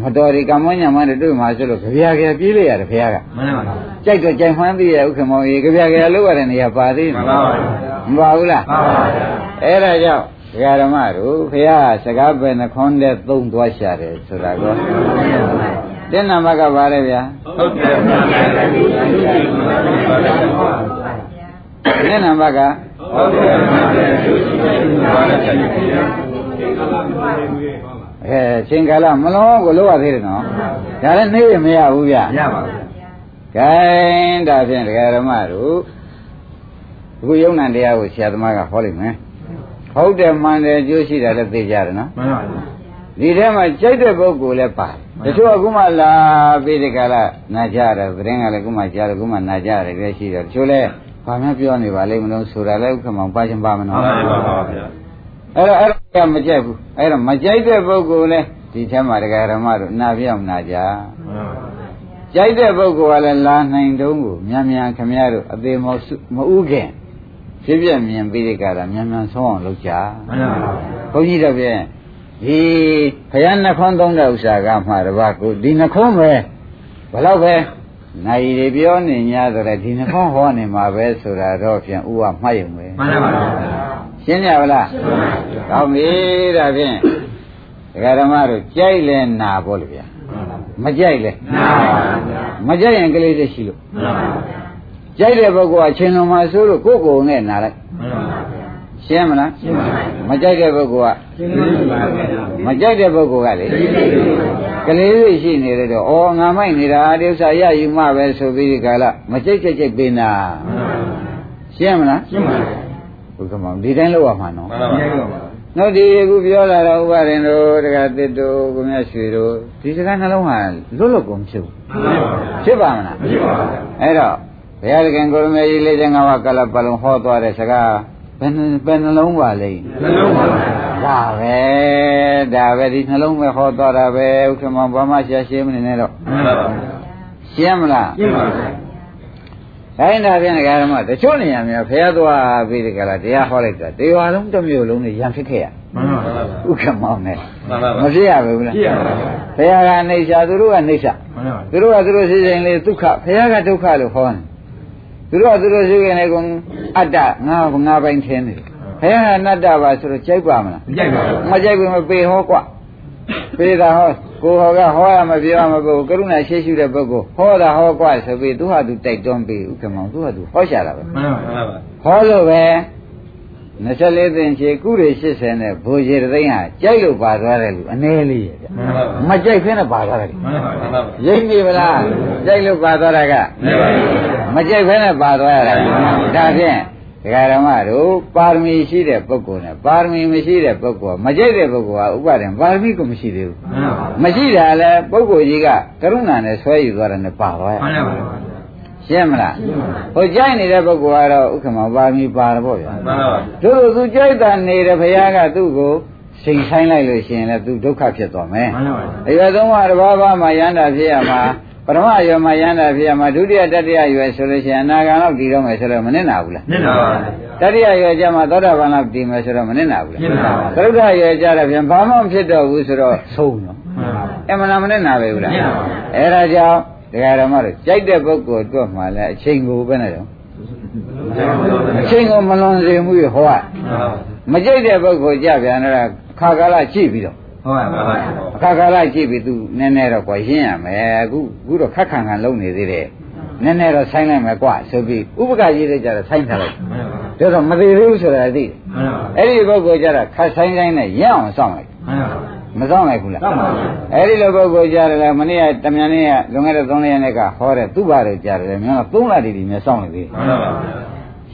မတော်ဒီကမ္မညမနဲ့တွေ့မှာဆိုလို့ကြပြာကြပြေးလိုက်ရတယ်ခင်ဗျားကမှန်ပါဗျာကြိုက်တော့ကြိုက်မှန်းသိရဥက္ကမောင်ကြီးကြပြာကြလောက်ရတဲ့နေရာပါသေးမှမန်ပါလားဗျာမပါဘူးလားမှန်ပါဗျာအဲ့ဒါကြောင့်ဒကာဓမ္မတို့ခရစကားပဲနှခွန်းတဲ့သုံးသွားရှာတယ်ဆိုတာကောတဲ့နံပါတ်ကပါလေဗျာဟုတ်တယ်မှန်ပါဗျာတဲ့နံပါတ်ကဟုတ်တယ်မှန်ပါဗျာကျိုးရှိ တယ်ဘာလဲကြိုက်တယ်ဗျာအဲချိန်ကာလမလုံးကိုလောက်ရသေးတယ်နော်ဒါလည်းနေရမရဘူးဗျရပါဗျာဂိုင်းဒါဖြင့်ဒကာဓမ္မတို့အခုယုံနံတရားကိုဆရာသမားကဟောလိုက်မယ်ဟုတ်တယ်မှန်တယ်အကျိုးရှိတယ်လည်းသိကြတယ်နော်မှန်ပါဗျာဒီထဲမှာကြိုက်တဲ့ပုဂ္ဂိုလ်လည်းပါတယ်တချို့အခုမှလာပြီးဒီကလာနာကြတယ်သတင်းကလည်းအခုမှကြားတယ်အခုမှနာကြတယ်လည်းရှိတယ်တချို့လည်းဘာမှပြောနေပါလိမ့်မလို့ဆိုတာလည်းဥက္ကမောင်ပါချင်ပါမမှနော်န်ပါပါဗျာအဲ့တော့အဲ့ဒါ ကမကြိုက်ဘူးအဲ့တော့မကြိုက်တဲ့ပုဂ္ဂိုလ်လည်းဒီထဲမှာဒကာဓမ္မတို့နာပြောင်းနာကြမှန်ပါဗျာကြိုက်တဲ့ပုဂ္ဂိုလ်ကလည်းလာနိုင်တုံးကိုမြန်မြန်ခမရတို့အသေးမဟုတ်မဥခင်ဖြစ်ပြမြင်ပြီးဒီကရာမြန်မြန်ဆုံးအောင်လုပ်ကြမှန်ပါဗျာဘုန်းကြီးတို့ပြန်ဒီခရနှခွန်းသုံးတဲ့ဥစ္စာကမှတပါးကိုဒီနှခွန်းပဲဘယ်တော့ပဲနိုင်ရီပြောနေ냐ဆိုတဲ့ဒီနှခွန်းဟောနေမှာပဲဆိုတာတော့ပြန်ဥကမှတ်ရုံပဲမှန်ပါဗျာ ရှင်းကြပါလားကောင်းပြီဒါဖြင့်ဒကာဓမ္မတို့ကြိုက်လဲနာပေါ့လေဗျာမကြိုက်လဲနာပါဗျာမကြိုက်ရင်ကလေးလေးရှိလို့မှန်ပါဗျာကြိုက်တဲ့ပုဂ္ဂိုလ်ကအချိန်တော်မှာဆိုလို့ကိုယ့်ကိုယ်နဲ့နာလိုက်မှန်ပါဗျာရှင်းမလားရှင်းပါပြီမကြိုက်တဲ့ပုဂ္ဂိုလ်ကရှင်းပါဗျာမကြိုက်တဲ့ပုဂ္ဂိုလ်ကလေကလေးလေးရှိနေတယ်တော့ဩငါမိုက်နေတာဒီဥစ္စာရယူမှပဲဆိုပြီးဒီကလာမကြိုက်ကြိုက်ကြိုက်ပင်တာရှင်းမလားရှင်းပါပြီ ဘုကမောင်ဒီတိုင်းလောက်ရမှာနော်မှန်ပါပါနောက်ဒီအခုပြောလာတော့ဥပါရင်တို့တက္ကသစ်တို့ကိုမြတ်ရွှေတို့ဒီစကားနှလုံးဟာလွတ်လွတ်ကုန်ဖြစ်ဘူးမှန်ပါပါဖြစ်ပါမလားမရှိပါဘူးအဲ့တော့ဘုရားသခင်ကိုရမေကြီးလေးငါးပါးကလပ်ပလုံးဟောသွားတဲ့စကားဘယ်နှဘယ်နှလုံးပါလိမ့်နှလုံးပါပါဒါပဲဒါပဲဒီနှလုံးပဲဟောသွားတာပဲဥက္ကမဘာမှရှာရှင်းမနေနဲ့တော့မှန်ပါပါရှင်းမလားရှင်းပါပြီ ဒါရင်ဒါဖြင့်ဒကာရမတချို့နေရာများဖះသွားပြီးဒီကလာတရားဟောလိုက်တာတေဝါလုံးတစ်မျိုးလုံးနဲ့ရံဖြစ်ခဲ့ရမှန်ပါပါဥက္ကမောင်းနဲ့မှန်ပါပါမဖြစ်ရဘူးလားကြည့်ရပါပါဘုရားကနေရှာသူတို့ကနေရှာမှန်ပါပါသူတို့ကသူတို့ရှိရင်လေဒုက္ခဘုရားကဒုက္ခလို့ဟောတယ်သူတို့ကသူတို့ရှိရင်လေကအတ္တငါငါပိုင်ထင်းတယ်ဘုရားကအနတ္တပါဆိုတော့ကြိုက်ပါမလားမကြိုက်ပါဘူးမကြိုက်ဘူးမပေဟောကွ ပေတာဟောကိုဟောကဟောရမပြောရမကိုကရုဏာရှိရှိတဲ့ပုဂ္ဂိုလ်ဟောတာဟောကွဆိုပြီးသူဟာသူတိုက်တွန်းပြီးဥက္ကမောင်သူဟာသူဟောရှာတာပဲမှန်ပါပါဟောလို့ပဲ24သိန်းချေကုတွေ80နဲ့ဘိုးကြီးတစ်သိန်းဟာကြိုက်လို့ပါသွားတယ်လူအနည်းလေးရဲ့ဗျမှန်ပါပါမကြိုက်ခင်းနဲ့ပါသွားတယ်မှန်ပါပါမှန်ပါပါရိပ်ပြီဗလားကြိုက်လို့ပါသွားတာကမှန်ပါပါမကြိုက်ခင်းနဲ့ပါသွားရတာဒါဖြင့် ဒကာရမတို့ပါရမီရှိတဲ့ပုဂ္ဂိုလ်နဲ့ပါရမီမရှိတဲ့ပုဂ္ဂိုလ်ကမကြိုက်တဲ့ပုဂ္ဂိုလ်ကဥပါဒံပါရမီကိုမရှိသေးဘူးမှန်ပါပါမရှိတာလဲပုဂ္ဂိုလ်ကြီးကကရုဏာနဲ့ဆွဲယူသွားတယ်နဲ့ပါသွားရမှန်ပါပါရှင်းမလားဟိုကြိုက်နေတဲ့ပုဂ္ဂိုလ်ကတော့ဥက္ကမပါရမီပါတော့ဗောဗျာမှန်ပါပါတို့တို့သူကြိုက်တာနေတဲ့ဘုရားကသူ့ကိုစိန်ဆိုင်လိုက်လို့ရှိရင်လည်းသူဒုက္ခဖြစ်သွားမယ်မှန်ပါပါအရွယ်သုံးပါးတစ်ပါးပါးမှာယန္တာဖြစ်ရမှာ ပထမအရွယ်မှာယန္တာဖြစ်ရမှာဒုတိယတတိယအရွယ်ဆိုလို့ရှိရင်အနာဂံလောက်တည်တော့မယ်ဆိုတော့မနစ်နာဘူးလားနင့်ပါပါတတိယအရွယ်ကျမှသောတာပန်လောက်တည်မယ်ဆိုတော့မနစ်နာဘူးလားနစ်နာပါသရုဒ္ဓအရွယ်ကျတော့ပြန်ဘာမှမဖြစ်တော့ဘူးဆိုတော့ဆုံးတော့မှန်ပါပါအမှန်လားမနစ်နာပဲဘူးလားနစ်နာပါအဲ့ဒါကြောင့်တရားဓမ္မတို့ကြိုက်တဲ့ပုဂ္ဂိုလ်အတွက်မှလည်းအချိန်ကိုပဲနဲ့တော့အချိန်ကိုမလွန်စေမှုရဟောရမကြိုက်တဲ့ပုဂ္ဂိုလ်ကြပြန်တော့ခါကာလကြည့်ပြီးတော့ ဟုတ်ပါပါအခါကာလကြည့်ပြီးသူနည်းနည်းတော့ကွာရင်းရမယ်အခုအခုတော့ခက်ခံခံလုံးနေသေးတယ်နည်းနည်းတော့ဆိုင်းလိုက်မယ်ကွာဆိုပြီးဥပကရေးတဲ့ကြတော့ဆိုင်းထားလိုက်မှန်ပါပါဒါတော့မသေးသေးဘူးဆိုတာသိတယ်မှန်ပါပါအဲ့ဒီပုဂ္ဂိုလ်ကြတော့ခတ်ဆိုင်းဆိုင်းနဲ့ရအောင်စောင့်လိုက်မှန်ပါပါမစောင့်လိုက်ဘူးလားစောင့်ပါဘူးအဲ့ဒီလိုပုဂ္ဂိုလ်ကြတယ်လေမနေ့ကတမန်နေ့ကလွန်ခဲ့တဲ့3ရက်နေ့ကဟောတဲ့သူ့ဘာတွေကြတယ်မြန်တော့3လတည်းတည်းမြစောင့်နေသေးတယ်မှန်ပါပါ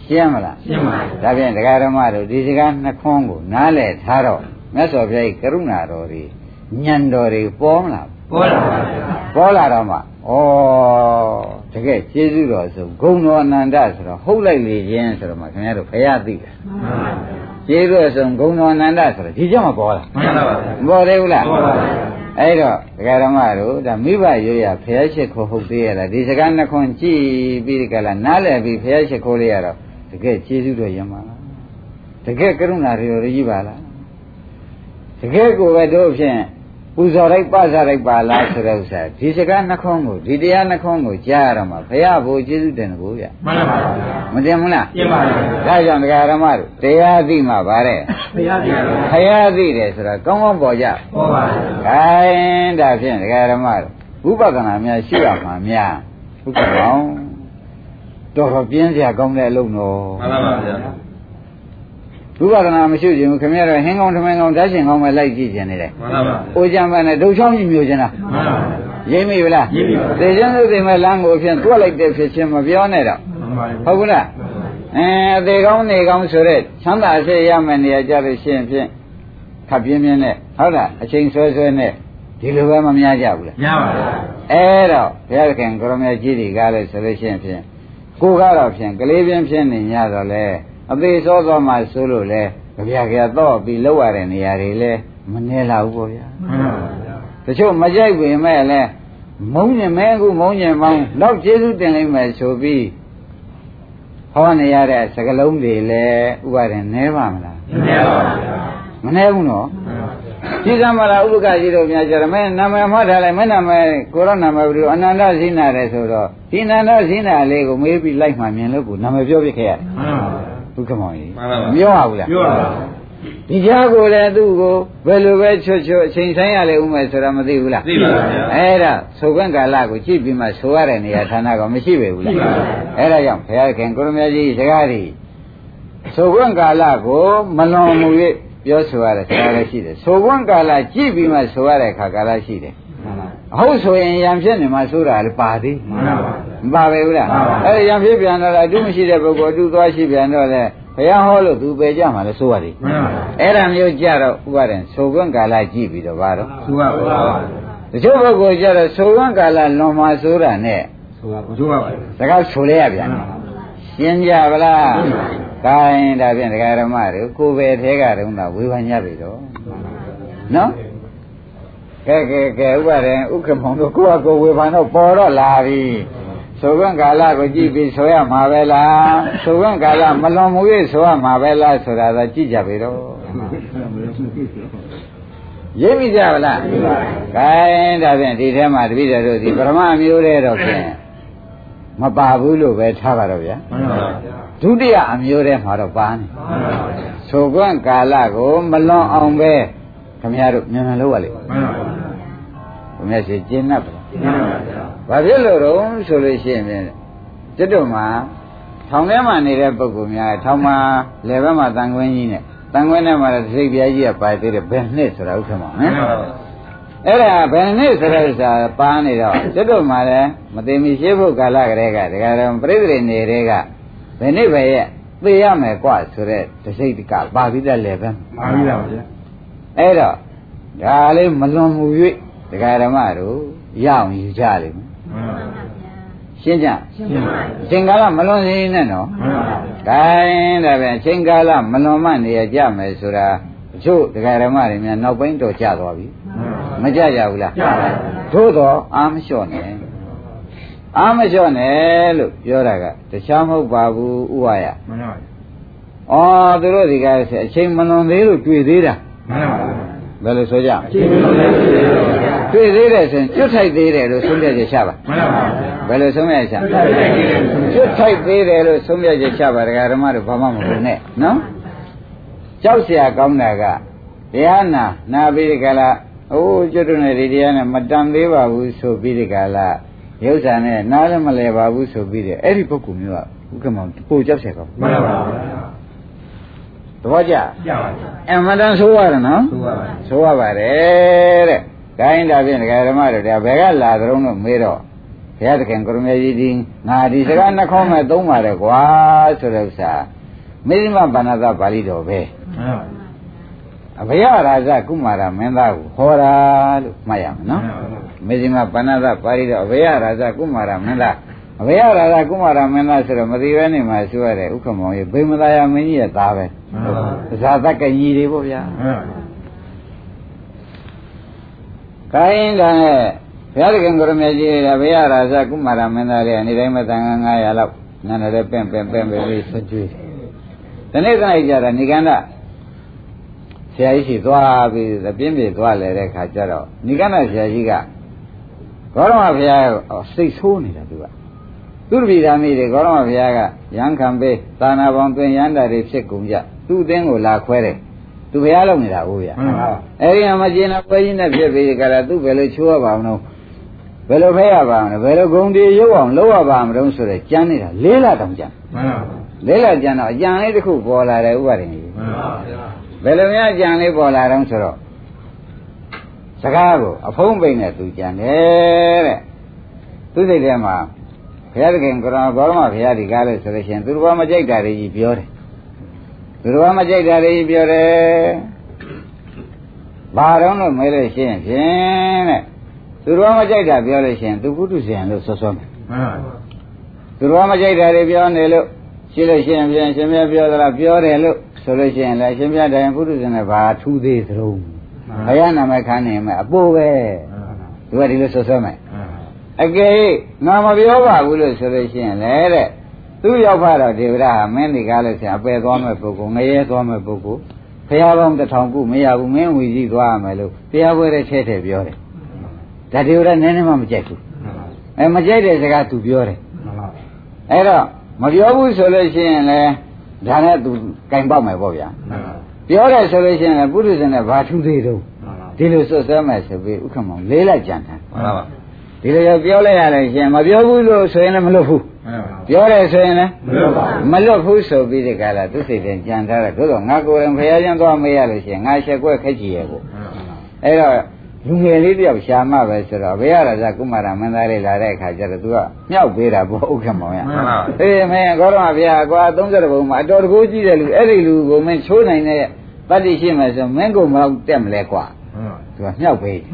ရှင်းမလားရှင်းပါပြီဒါဖြင့်တရားဓမ္မတို့ဒီစကားနှခွန်းကိုနားလည်ထားတော့ မြတ်စွာဘုရားကရုဏာတော်တွေညံတော်တွေပေါ်မလားပေါ်လာပါပေါ်လာတော့မှဩတကယ်ကျေးဇူးတော်ဆိုဂုဏ်တော်အနန္တဆိုတော့ဟုတ်လိုက်လေခြင်းဆိုတော့မှခင်ဗျားတို့ဘုရားသိတယ်မှန်ပါပါကျေးဇူးတော်ဆိုဂုဏ်တော်အနန္တဆိုတော့ဒီကြောင့်မပေါ်လာမှန်ပါပါမပေါ်သေးဘူးလားပေါ်ပါပါအဲ့တော့တရားဓမ္မတို့ဒါမိဘရွရဘုရားရှိခိုးဟုတ်သေးရလားဒီစကားနှခွန်းကြည့်ပြီးဒီကလာနားလည်ပြီးဘုရားရှိခိုးလေးရတော့တကယ်ကျေးဇူးတော်ရမှာလားတကယ်ကရုဏာတော်ကြီးပါလား တကယ်ကိုပဲတို့ဖြင့်ပူဇော်လိုက်ပဇာလိုက်ပါလားဆိုတဲ့ဥစ္စာဒီစကားနှခွန်းကိုဒီတရားနှခွန်းကိုကြားရတော့မှဘုရားဘိုးကျေးဇူးတင်တယ်ကိုဗျမှန်ပါပါမတင်ဘူးလားရှင်းပါပြီဒါကြောင့်တရားဓမ္မတို့တရားသိမှဗါတဲ့ဘုရားပြတော်ဘုရားသိတယ်ဆိုတာကောင်းကောင်းပေါ်ကြပေါ်ပါ။ခိုင်းဒါဖြင့်ဒကာဓမ္မတို့ဝိပဿနာများရှိရမှာများဥက္ကမောင်တော်တော်ပြင်းစရာကောင်းတဲ့အလုပ်တော့မှန်ပါပါဗျာ ဝိပဿနာမရှိခြင်းဘူးခင်ဗျားတို့ဟင်းကောင်းထမင်းကောင်းဓာတ်ရှင်ကောင်းပဲလိုက်ကြည့်ခြင်းနေတယ်မှန်ပါပါ။အိုကြံပန်းနဲ့ဒုံချောင်းကြီးမျိုးခြင်းလားမှန်ပါပါရိပ်မိဗလားရိပ်မိပါသေခြင်းသူသိမဲ့လမ်းကိုဖြင့်တွက်လိုက်တဲ့ဖြစ်ခြင်းမပြောနဲ့တော့မှန်ပါဟုတ်ဘူးလားအဲအသေးကောင်းနေကောင်းဆိုတဲ့ချမ်းသာအစေရမယ်နေရာကြလို့ရှိရင်ဖြင့်ခပ်ပြင်းပြင်းနဲ့ဟုတ်လားအချိန်ဆွဲဆွဲနဲ့ဒီလိုပဲမများကြဘူးလားရပါပါအဲ့တော့ဘုရားသခင်ကိုရမကြီးတွေကလည်းဆိုလို့ရှိရင်ဖြင့်ကိုကတော့ဖြင့်ကလေးပြင်းဖြင်းနေညတော့လေ အသေးစောစောမှဆိုလို့လေကြပြကြတော့ပြီးလောက်ရတဲ့နေရာတွေလေမနေလာဘူးပေါ့ဗျာမှန်ပါပါတချို့မကြိုက်ပေမဲ့လည်းမုန်းညင်မဲအခုမုန်းညင်မောင်းတော့ကျေးဇူးတင်လိုက်မယ်ဆိုပြီးဟောနေရတဲ့စကလုံးတွေလည်းဥပါရင်နဲပါမလားရှင်းပါပါဗျာမနဲဘူးနော်ကြည်စမ်းမလားဥပကကြီးတို့များကြတယ်မဲနာမည်မှတ်ထားလိုက်မဲနာမည်ကိုရောနာမည်ပြီးအနန္တဇိနာတယ်ဆိုတော့ဒီအနန္တဇိနာလေးကိုမေးပြီးလိုက်မှမြင်လို့ကိုနာမည်ပြောပြခဲ့ရတယ် မှန်ပါပါဘုက္ကမောင်ကြီးမှန်ပါပါမပြောရဘူးလားပြောပါပါဒီကြားကိုလည်းသူ့ကိုဘယ်လိုပဲချွတ်ချွတ်အချိန်ဆိုင်ရလေဦးမယ်ဆိုတာမသိဘူးလားသိပါပါဗျာအဲ့ဒါသုခွင့်ကာလကိုကြည့်ပြီးမှဆိုရတဲ့နေရာဌာနကမရှိပေဘူးလားရှိပါဘူးအဲ့ဒါကြောင့်ဘုရားခင်ကိုရမကြီးစကားတွေသုခွင့်ကာလကိုမလွန်မူ၍ပြောဆိုရတဲ့စကားလည်းရှိတယ်သုခွင့်ကာလကြည့်ပြီးမှဆိုရတဲ့အခါကာလရှိတယ် အဟုတ်ဆိုရင်ရံဖြစ်နေမှဆိုတာလည်းပါသေးမှန်ပါပါမပါပဲဘူးလားမှန်ပါပါအဲ့ဒီရံဖြစ်ပြန်တော့လည်းအတူမရှိတဲ့ပုဂ္ဂိုလ်အတူသွားရှိပြန်တော့လေဘုရားဟောလို့သူပေကြမှာလဲဆိုရတယ်မှန်ပါပါအဲ့ဒါမျိုးကြတော့ဥပါရင်ဆိုခွင့်ကာလကြည့်ပြီးတော့ဘာတော့သူကပါပါတချို့ပုဂ္ဂိုလ်ကြတော့ဆိုခွင့်ကာလလွန်မှာဆိုတာနဲ့သူကသူကပါစကားဆိုလဲရပြန်တယ်ရှင်းကြပါလားကိုင်းဒါဖြင့်ဒကာရမတွေကိုယ်ပဲထဲကတုန်းကဝေဖန်ကြပြီတော့နော် ကဲကဲကဲဥပါရင်ဥက္ကမောင်တို့ကိုယ့်အကိုယ်ဝေဖန်တော့ပေါ်တော့လာပြီဆိုခွင့်ကာလကိုကြည့်ပြီးဆိုရမှာပဲလားဆိုခွင့်ကာလမလွန်မှု၍ဆိုရမှာပဲလားဆိုတာသာကြည့်ကြပြီတော့ရိပ်မိကြပါလားကိုင်းဒါဖြင့်ဒီထဲမှာတပည့်တော်တို့ဒီပရမမျိုးတဲ့တော့ဖြင့်မပါဘူးလို့ပဲထားပါတော့ဗျာမှန်ပါပါဒုတိယအမျိုးထဲမှာတော့ပါနေမှန်ပါပါဆိုကွန့်ကာလကိုမလွန်အောင်ပဲ ခမရတို့မြန်မြန်လုပ်ရလိမ့် မှန်ပါပါ ခမရရှိကျင့်납ပါ မှန်ပါပါ ဘာဖြစ်လို့တော့ဆိုလို့ရှိရင်ဖြင့်ကျွတ်တို့မှာထောင်ထဲမှာနေတဲ့ပုဂ္ဂိုလ်များထောင်မှာလယ်ဘက်မှာတန်ခွင်းကြီးနဲ့တန်ခွင်းထဲမှာသိစိတ်ပြားကြီးကပါသေးတယ်ဘယ်နှစ်ဆိုတာဥက္ကမောင် မှ နော် န်ပါပါ အဲ့ဒါဘယ်နှစ်ဆိုတဲ့ဥစ္စာပါနေတော့ကျွတ်တို့မှာလည်းမသိမီရှိဖို့ကာလကလေးကဒကာတော်ပြိဿတွေနေတဲ့ကဘယ်နှစ်ပဲရဲ့သိရမယ်กว่าဆိုတဲ့သိစိတ်ကပါပြီးတဲ့လယ်ဘက်မှာ ပါပြီလားဗျာ အဲ့တော့ဒါလေးမလွန်မှု၍ဒကာဓမ္မတို့ရအောင်ယူကြလိမ့်မယ်မှန်ပါပါရှင်းကြရှင်းပါအချိန်ကာလမလွန်စေနဲ့နော်မှန်ပါပါဂိုင်းဒါပဲအချိန်ကာလမလွန်မှနေရကြမယ်ဆိုတာအချို့ဒကာဓမ္မတွေများနောက်ပိုင်းတော့ကြာသွားပြီမကြကြဘူးလားကြပါပါသို့တော့အာမလျှော့နဲ့အာမလျှော့နဲ့လို့ပြောတာကတခြားမဟုတ်ပါဘူးဥဝါယမှန်ပါပါဩသူတို့ဒီကဲအချိန်မလွန်သေးလို့တွေ့သေးတာ မှန်ပါပါ ဘယ်လိုဆိုကြ ရှင်းလို့လည်းရှိတယ်ဗျာ တွေ့သေးတယ်ဆိုရင်ကျွတ်ထိုက်သေးတယ်လို့ဆုံးဖြတ်ချက်ချပါ မှန်ပါပါ ဘယ်လိုဆုံးဖြတ်ချက်ချကျွတ်ထိုက်သေးတယ်လို့ဆုံးဖြတ်ချက်ချပါဒကာဓမ္မတို့ဘာမှမဟုတ်နဲ့နော်ကြောက်เสียကောင်းတာကတရားနာနာပြီးဒီကလာအိုးကျွတ်တို့နဲ့ဒီတရားနဲ့မတန်သေးပါဘူးဆိုပြီးဒီကလာရုပ်ဆံနဲ့နားလည်းမလဲပါဘူးဆိုပြီးတယ်အဲ့ဒီပုဂ္ဂိုလ်မျိုးကဥက္ကမောင်ပိုကြောက်เสียကောင်း မှန်ပါပါ သဘောကျကြပါပါအမှန်တန်ဆိုးရတယ်နော်သူကပါဆိုရပါတယ်တဲ့။ဒါရင်ဒါဖြင့်ဒကာဓမ္မတို့ဒါဘယ်ကလာသရုံးလို့မေးတော့ဘုရားသခင်ကရုဏာကြီးဒီငါဒီစကားနှခေါင်းမဲ့သုံးပါတယ်ကွာဆိုတဲ့ဥစ္စာမေဇိမဗန္နသပါဠိတော်ပဲမှန်ပါအဘယရာဇကုမာရမင်းသားကိုဟောတာလို့မှတ်ရမယ်နော်မှန်ပါပါမေဇိမဗန္နသပါဠိတော်အဘယရာဇကုမာရမင်းသား အဘယရာဇကုမာရမင်းသားဆိုတော့မသိဘဲနေမှာဆိုရတဲ့ဥက္ကမောင်ကြီးဗိမသာယမင်းကြီးရဲ့သားပဲမှန်ပါပါဇာတကကြီးတွေပေါ့ဗျာမှန်ပါပါခိုင်းတာနဲ့ဘုရားသခင်ကိုရမေကြီးရဘုရားရာဇကုမာရမင်းသားလေးအနေတိုင်းမဲ့တန်ခါ900လောက်နာနေတယ်ပင့်ပင့်ပင့်ပင့်လေးဆွကြွေးဒီနေ့ကနေ့ကြတာဏိကန္ဒဆရာကြီးရှိသွားပြီးပြင်းပြေသွားလေတဲ့ခါကျတော့ဏိကန္ဒဆရာကြီးကဂေါရမဘုရားစိတ်ဆိုးနေတာသူက သူတပည့်သားမိတွေဂေါရမဘုရားကရန်ခံပေးသာနာပေါင်းသွင်းရန်တာတွေဖြစ်ကုန်ကြသူ့အသင်းကိုလာခွဲတယ်သူဘုရားလုပ်နေတာဟုတ်ဗျာမှန်ပါပါအဲ့ဒီမှာကျင်နာပွဲကြီးနဲ့ဖြစ်ပြီးကြလားသူဘယ်လိုချိုးရပါမလို့ဘယ်လိုဖဲရပါမလဲဘယ်လိုဂုံတီရုပ်အောင်လုပ်ရပါမလို့ဆိုတော့ကြမ်းနေတာလေးလတောင်ကြမ်းမှန်ပါပါလေးလကြမ်းတော့အကြံလေးတစ်ခုပေါ်လာတယ်ဥပါရင်ကြီးမှန်ပါပါဗျာဘယ်လိုများအကြံလေးပေါ်လာတော့ဆိုတော့စကားကိုအဖုံးပိန်နဲ့သူကြံတယ်တဲ့သူစိတ်ထဲမှာ ဘုရားသခင်ကရောဘောရမဘုရားဒီကားလို့ဆိုလို့ရှိရင်သူတော်မကြိုက်တာတွေကြီးပြောတယ်သူတော်မကြိုက်တာတွေကြီးပြောတယ်ဘာတော့လို့မဲလို့ရှိရင်ဖြင့်တဲ့သူတော်မကြိုက်တာပြောလို့ရှိရင်သူကုတုဇဉ်လို့ဆွဆွမယ်မှန်ပါပါသူတော်မကြိုက်တာတွေပြောနေလို့ရှိလို့ရှိရင်ဖြင့်ရှင်မြတ်ပြောသလားပြောတယ်လို့ဆိုလို့ရှိရင်လည်းရှင်မြတ်တိုင်ပုထုဇဉ်နဲ့ဘာထူးသေးသလုံးဘုရားနာမည်ခန်းနေမယ်အပိုးပဲသူကဒီလိုဆွဆွမယ် အကယ်၍ငါမပြောပါဘူးလို့ဆိုလို့ရှိရင်လည်းတဲ့သူရောက်ပါတော့ဒေဝရဟာမင်းဒီကားလို့ဆိုရင်အပယ်သွားမဲ့ပုဂ္ဂိုလ်ငရဲသွားမဲ့ပုဂ္ဂိုလ်ဘုရားပေါင်းတစ်ထောင်ခုမရဘူးမင်းဝီကြီးသွားရမယ်လို့တရားပွဲတဲ့ထဲထဲပြောတယ်ဒါဒေဝရနည်းနည်းမှမကြိုက်ဘူးအဲမကြိုက်တဲ့စကားသူပြောတယ်အဲ့တော့မပြောဘူးဆိုလို့ရှိရင်လည်းဒါနဲ့သူကင်ပေါက်မယ်ပေါ့ဗျာပြောတယ်ဆိုလို့ရှိရင်လည်းပုရိသနဲ့ဘာထူးသေးတော့ဒီလိုစွတ်စွဲမယ်ဆိုပြီးဥက္ကမောင်လေးလိုက်ကြံတယ်မှန်ပါပါ ဒီလိုရောပြောလိုက်ရလို့ရှိရင်မပြောဘူးလို့ဆိုရင်လည်းမလွတ်ဘူးမှန်ပါပါပြောတယ်ဆိုရင်လည်းမလွတ်ပါဘူးမလွတ်ဘူးဆိုပြီးဒီကလာသူစိတ်ထဲကြံထားတယ်သို့တော့ငါကိုယ်ရင်ဖရာချင်းသွားမေးရလို့ရှိရင်ငါရှက်ကွက်ခက်ကြည့်ရဲ့ကိုအဲ့တော့လူငယ်လေးတယောက်ရှာမှပဲဆိုတော့ဘယ်ရတာဇကုမာရမင်းသားလေးလာတဲ့အခါကျတော့ तू ကမြောက်ပေးတာပေါ့ဥက္ကမောင်ရမှန်ပါအေးမင်းကောရမဗျာကွာ30ဘုံမှာအတော်တကူကြီးတဲ့လူအဲ့ဒီလူကိုမင်းချိုးနိုင်တဲ့တတ္တိရှိမှဆိုမင်းကိုမတော့တက်မလဲကွာသူကမြောက်ပေးတယ်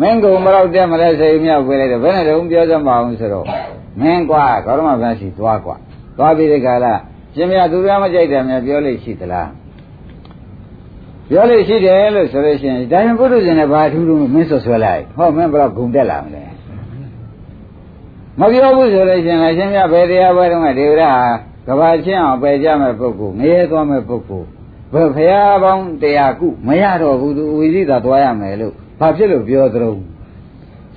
မင်းကုံမတော့တက်မလဲဆိုရင်မြောက်ပေးလိုက်တယ်ဘယ်နဲ့တုံးပြောစမ်းပါအောင်ဆိုတော့မင်းကွာဂေါရမဘန်းရှိသွားကွာသွားပြီးဒီကလာရှင်မြတ်သူများမကြိုက်တယ်များပြောလို့ရှိသလားပြောလို့ရှိတယ်လို့ဆိုလို့ရှိရင်ဒါရင်ပုထုဇဉ်နဲ့ဘာထူးထူးမင်းဆွဆွဲလိုက်ဟောမင်းဘယ်တော့ဂုံတက်လာမလဲမပြောဘူးဆိုလို့ရှိရင်လည်းရှင်မြတ်ဘယ်တရားပွဲတုန်းကဒေဝရကဘာချင်းအောင်ပယ်ကြမဲ့ပုဂ္ဂိုလ်ငရဲသွားမဲ့ပုဂ္ဂိုလ်ဘယ်ဖရာပေါင်းတရားကုမရတော့ဘူးသူဝိသိတာသွားရမယ်လို့ ဘာဖြစ်လို့ပြောသလုံး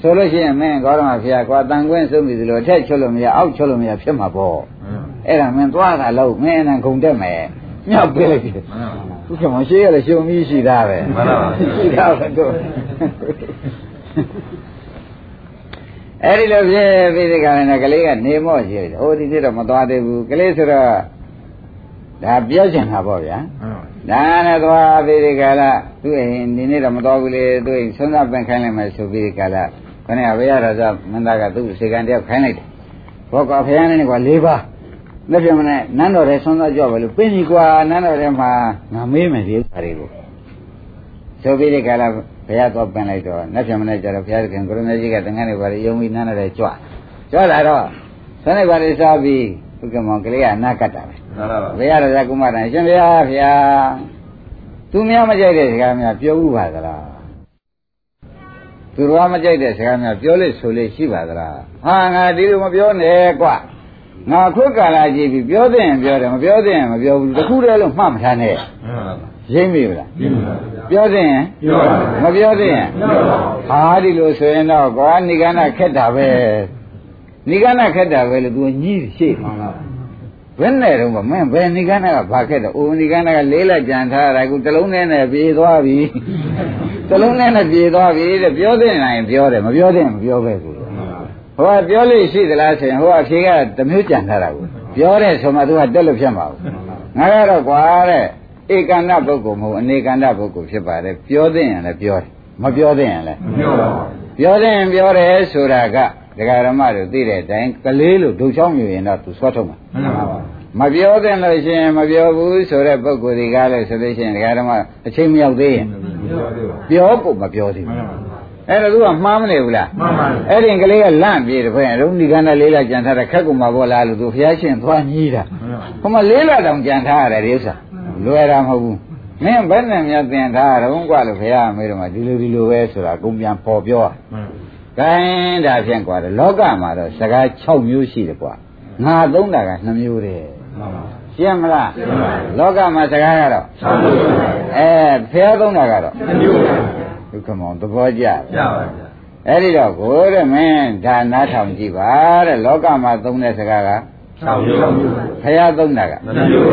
ဆိုလို့ရှိရင်မင်းကောရမဖရာကွာတန်ခွင်းဆုံးပြီသလိုအထက်ချွတ်လို့မရအောက်ချွတ်လို့မရဖြစ်မှာပေါ့အဲ့ဒါမင်းသွားတာလို့မင်းအနံခုံတက်မယ်မြောက်ပေးလိုက်ပြီသူကမရှိရလေရှုံပြီးရှိတာပဲမှန်ပါပါရှိတာပဲတို့အဲ့ဒီလိုဖြစ်ပြီးဒီကနေ့ကလေးကနေမော့ရှိတယ်။အိုးဒီနေ့တော့မသွားသေးဘူး။ကလေးဆိုတော့ဒါပြောချင်တာပေါ့ဗျာ။ ဒါနဲ့သွားပြီးဒီကလာသူ့အိမ်ဒီနေ့တော့မသွားဘူးလေသူ့အိမ်ဆုံးသပင်ခိုင်းလိုက်မယ်ဆိုပြီးဒီကလာခဏဘယ်ရတော့ဆိုမင်းသားကသူ့စေကံတယောက်ခိုင်းလိုက်တယ်။ဘောကဖယားနဲ့ကွာ၄ပါးမဖြစ်မနဲ့နန်းတော်ရဲ့ဆုံးသကြောက်ပဲလို့ပင်းကြီးကွာနန်းတော်ရဲ့မှာငါမေးမယ်ဒီဥစ္စာတွေကိုဆိုပြီးဒီကလာဘုရားတော့ပင်လိုက်တော့နှစ်ဖြစ်မနဲ့ကြတော့ဘုရားခင်ကိုရမေကြီးကတန်ခါးနေပါလေယုံပြီးနန်းတော်ရဲ့ကြွကြွလာတော့ဆန်းနေပါလေစားပြီးဘုကမောင်ကလေးကအနာကတ်တာပဲ မှန်ပါပါဘုရားတော်ကကုမရံရှင်ဘုရားဖျားသူများမကြိုက်တဲ့စကားများပြောဘူးပါသလားသူတော်မကြိုက်တဲ့စကားများပြောလို့ဆိုလို့ရှိပါသလားဟာငါဒီလိုမပြောနဲ့ကွငါခွတ်ကာလာကြည့်ပြီးပြောတဲ့ရင်ပြောတယ်မပြောတဲ့ရင်မပြောဘူးတခုတည်းလို့မှတ်မထားနဲ့ရိမ့်မိဘူးလားပြောတဲ့ရင်မပြောတဲ့ရင်ဟာဒီလိုဆိုရင်တော့ကွာဏိကနာခက်တာပဲဏိကနာခက်တာပဲလို့ तू ညည်းရှိမှန်လား ဘယ်နဲ့တော့မင်းဘယ်နိကနာကဘာခဲ့တော့အိုနိကနာကလေးလက်ကြံထားတာကူတလုံးနဲ့နဲ့ပြေသွားပြီတလုံးနဲ့နဲ့ပြေသွားပြီတဲ့ပြောတဲ့နိုင်ပြောတယ်မပြောတဲ့မပြောပဲကူဟိုကပြောလို့ရှိသလားဆိုရင်ဟိုကအဖြေကတမျိုးကြံထားတာကူပြောတဲ့ဆိုမှသူကတက်လို့ဖြစ်မှာဘူးငါကတော့ကွာတဲ့ဧကန္တပုဂ္ဂိုလ်မဟုတ်အနေကန္တပုဂ္ဂိုလ်ဖြစ်ပါတယ်ပြောတဲ့ရင်လည်းပြောတယ်မပြောတဲ့ရင်လည်းပြောတဲ့ရင်ပြောတယ်ဆိုတာက ဒကာရမတို့သိတဲ့အတိုင်းကလေးလို့ဒုချောင်းမြူရင်တော့သူဆွတ်ထုတ်မှာ မပြောသင့်လို့ရှိရင်မပြောဘူးဆိုတဲ့ပုဂ္ဂိုလ်တွေကလည်းဆိုလို့ရှိရင်ဒကာဓမ္မအချိန်မရောက်သေးရင်ပြောဖို့မပြောသေးဘူးအဲ့တော့သူကမှားမနေဘူးလား မှန်ပါ အဲ့ဒီကလေးကလန့်ပြေတယ်ဘယ်ရုံးဒီကနေ့လေးလာကြံထားတဲ့ခက်ကူမှာပေါ့လားလို့သူဘုရားရှင်သွားညည်းတာဟိုမှာလေးလာတောင်ကြံထားရတယ်ဒီဥစ္စာလွယ်တာမဟုတ်ဘူးမင်းဘယ်နဲ့များသင်ထားရုံးกว่าလို့ဘုရားမေးတော့မှဒီလိုဒီလိုပဲဆိုတာအကုန်ပြန်ပေါ်ပြောတာ ဂို င်းဒါဖြင့်กว่าတယ်လောကမှာတော့စကား6မျိုးရှိတယ်กว่าငါသုံးတာက2မျိုးတည်းရှင်းမလားလောကမှာစကားကတော့အဲဖះသုံးတာကတော့ဒုက္ခမောင်သဘောကျ ကြပါဗျာ အဲ့ဒီတော့ကိုတဲ့မင်းဒါနားထောင်ကြည့်ပါတဲ့လောကမှာသုံးတဲ့စကားက ဆောင်းရုံ ဖះသုံးတာက မမျိုး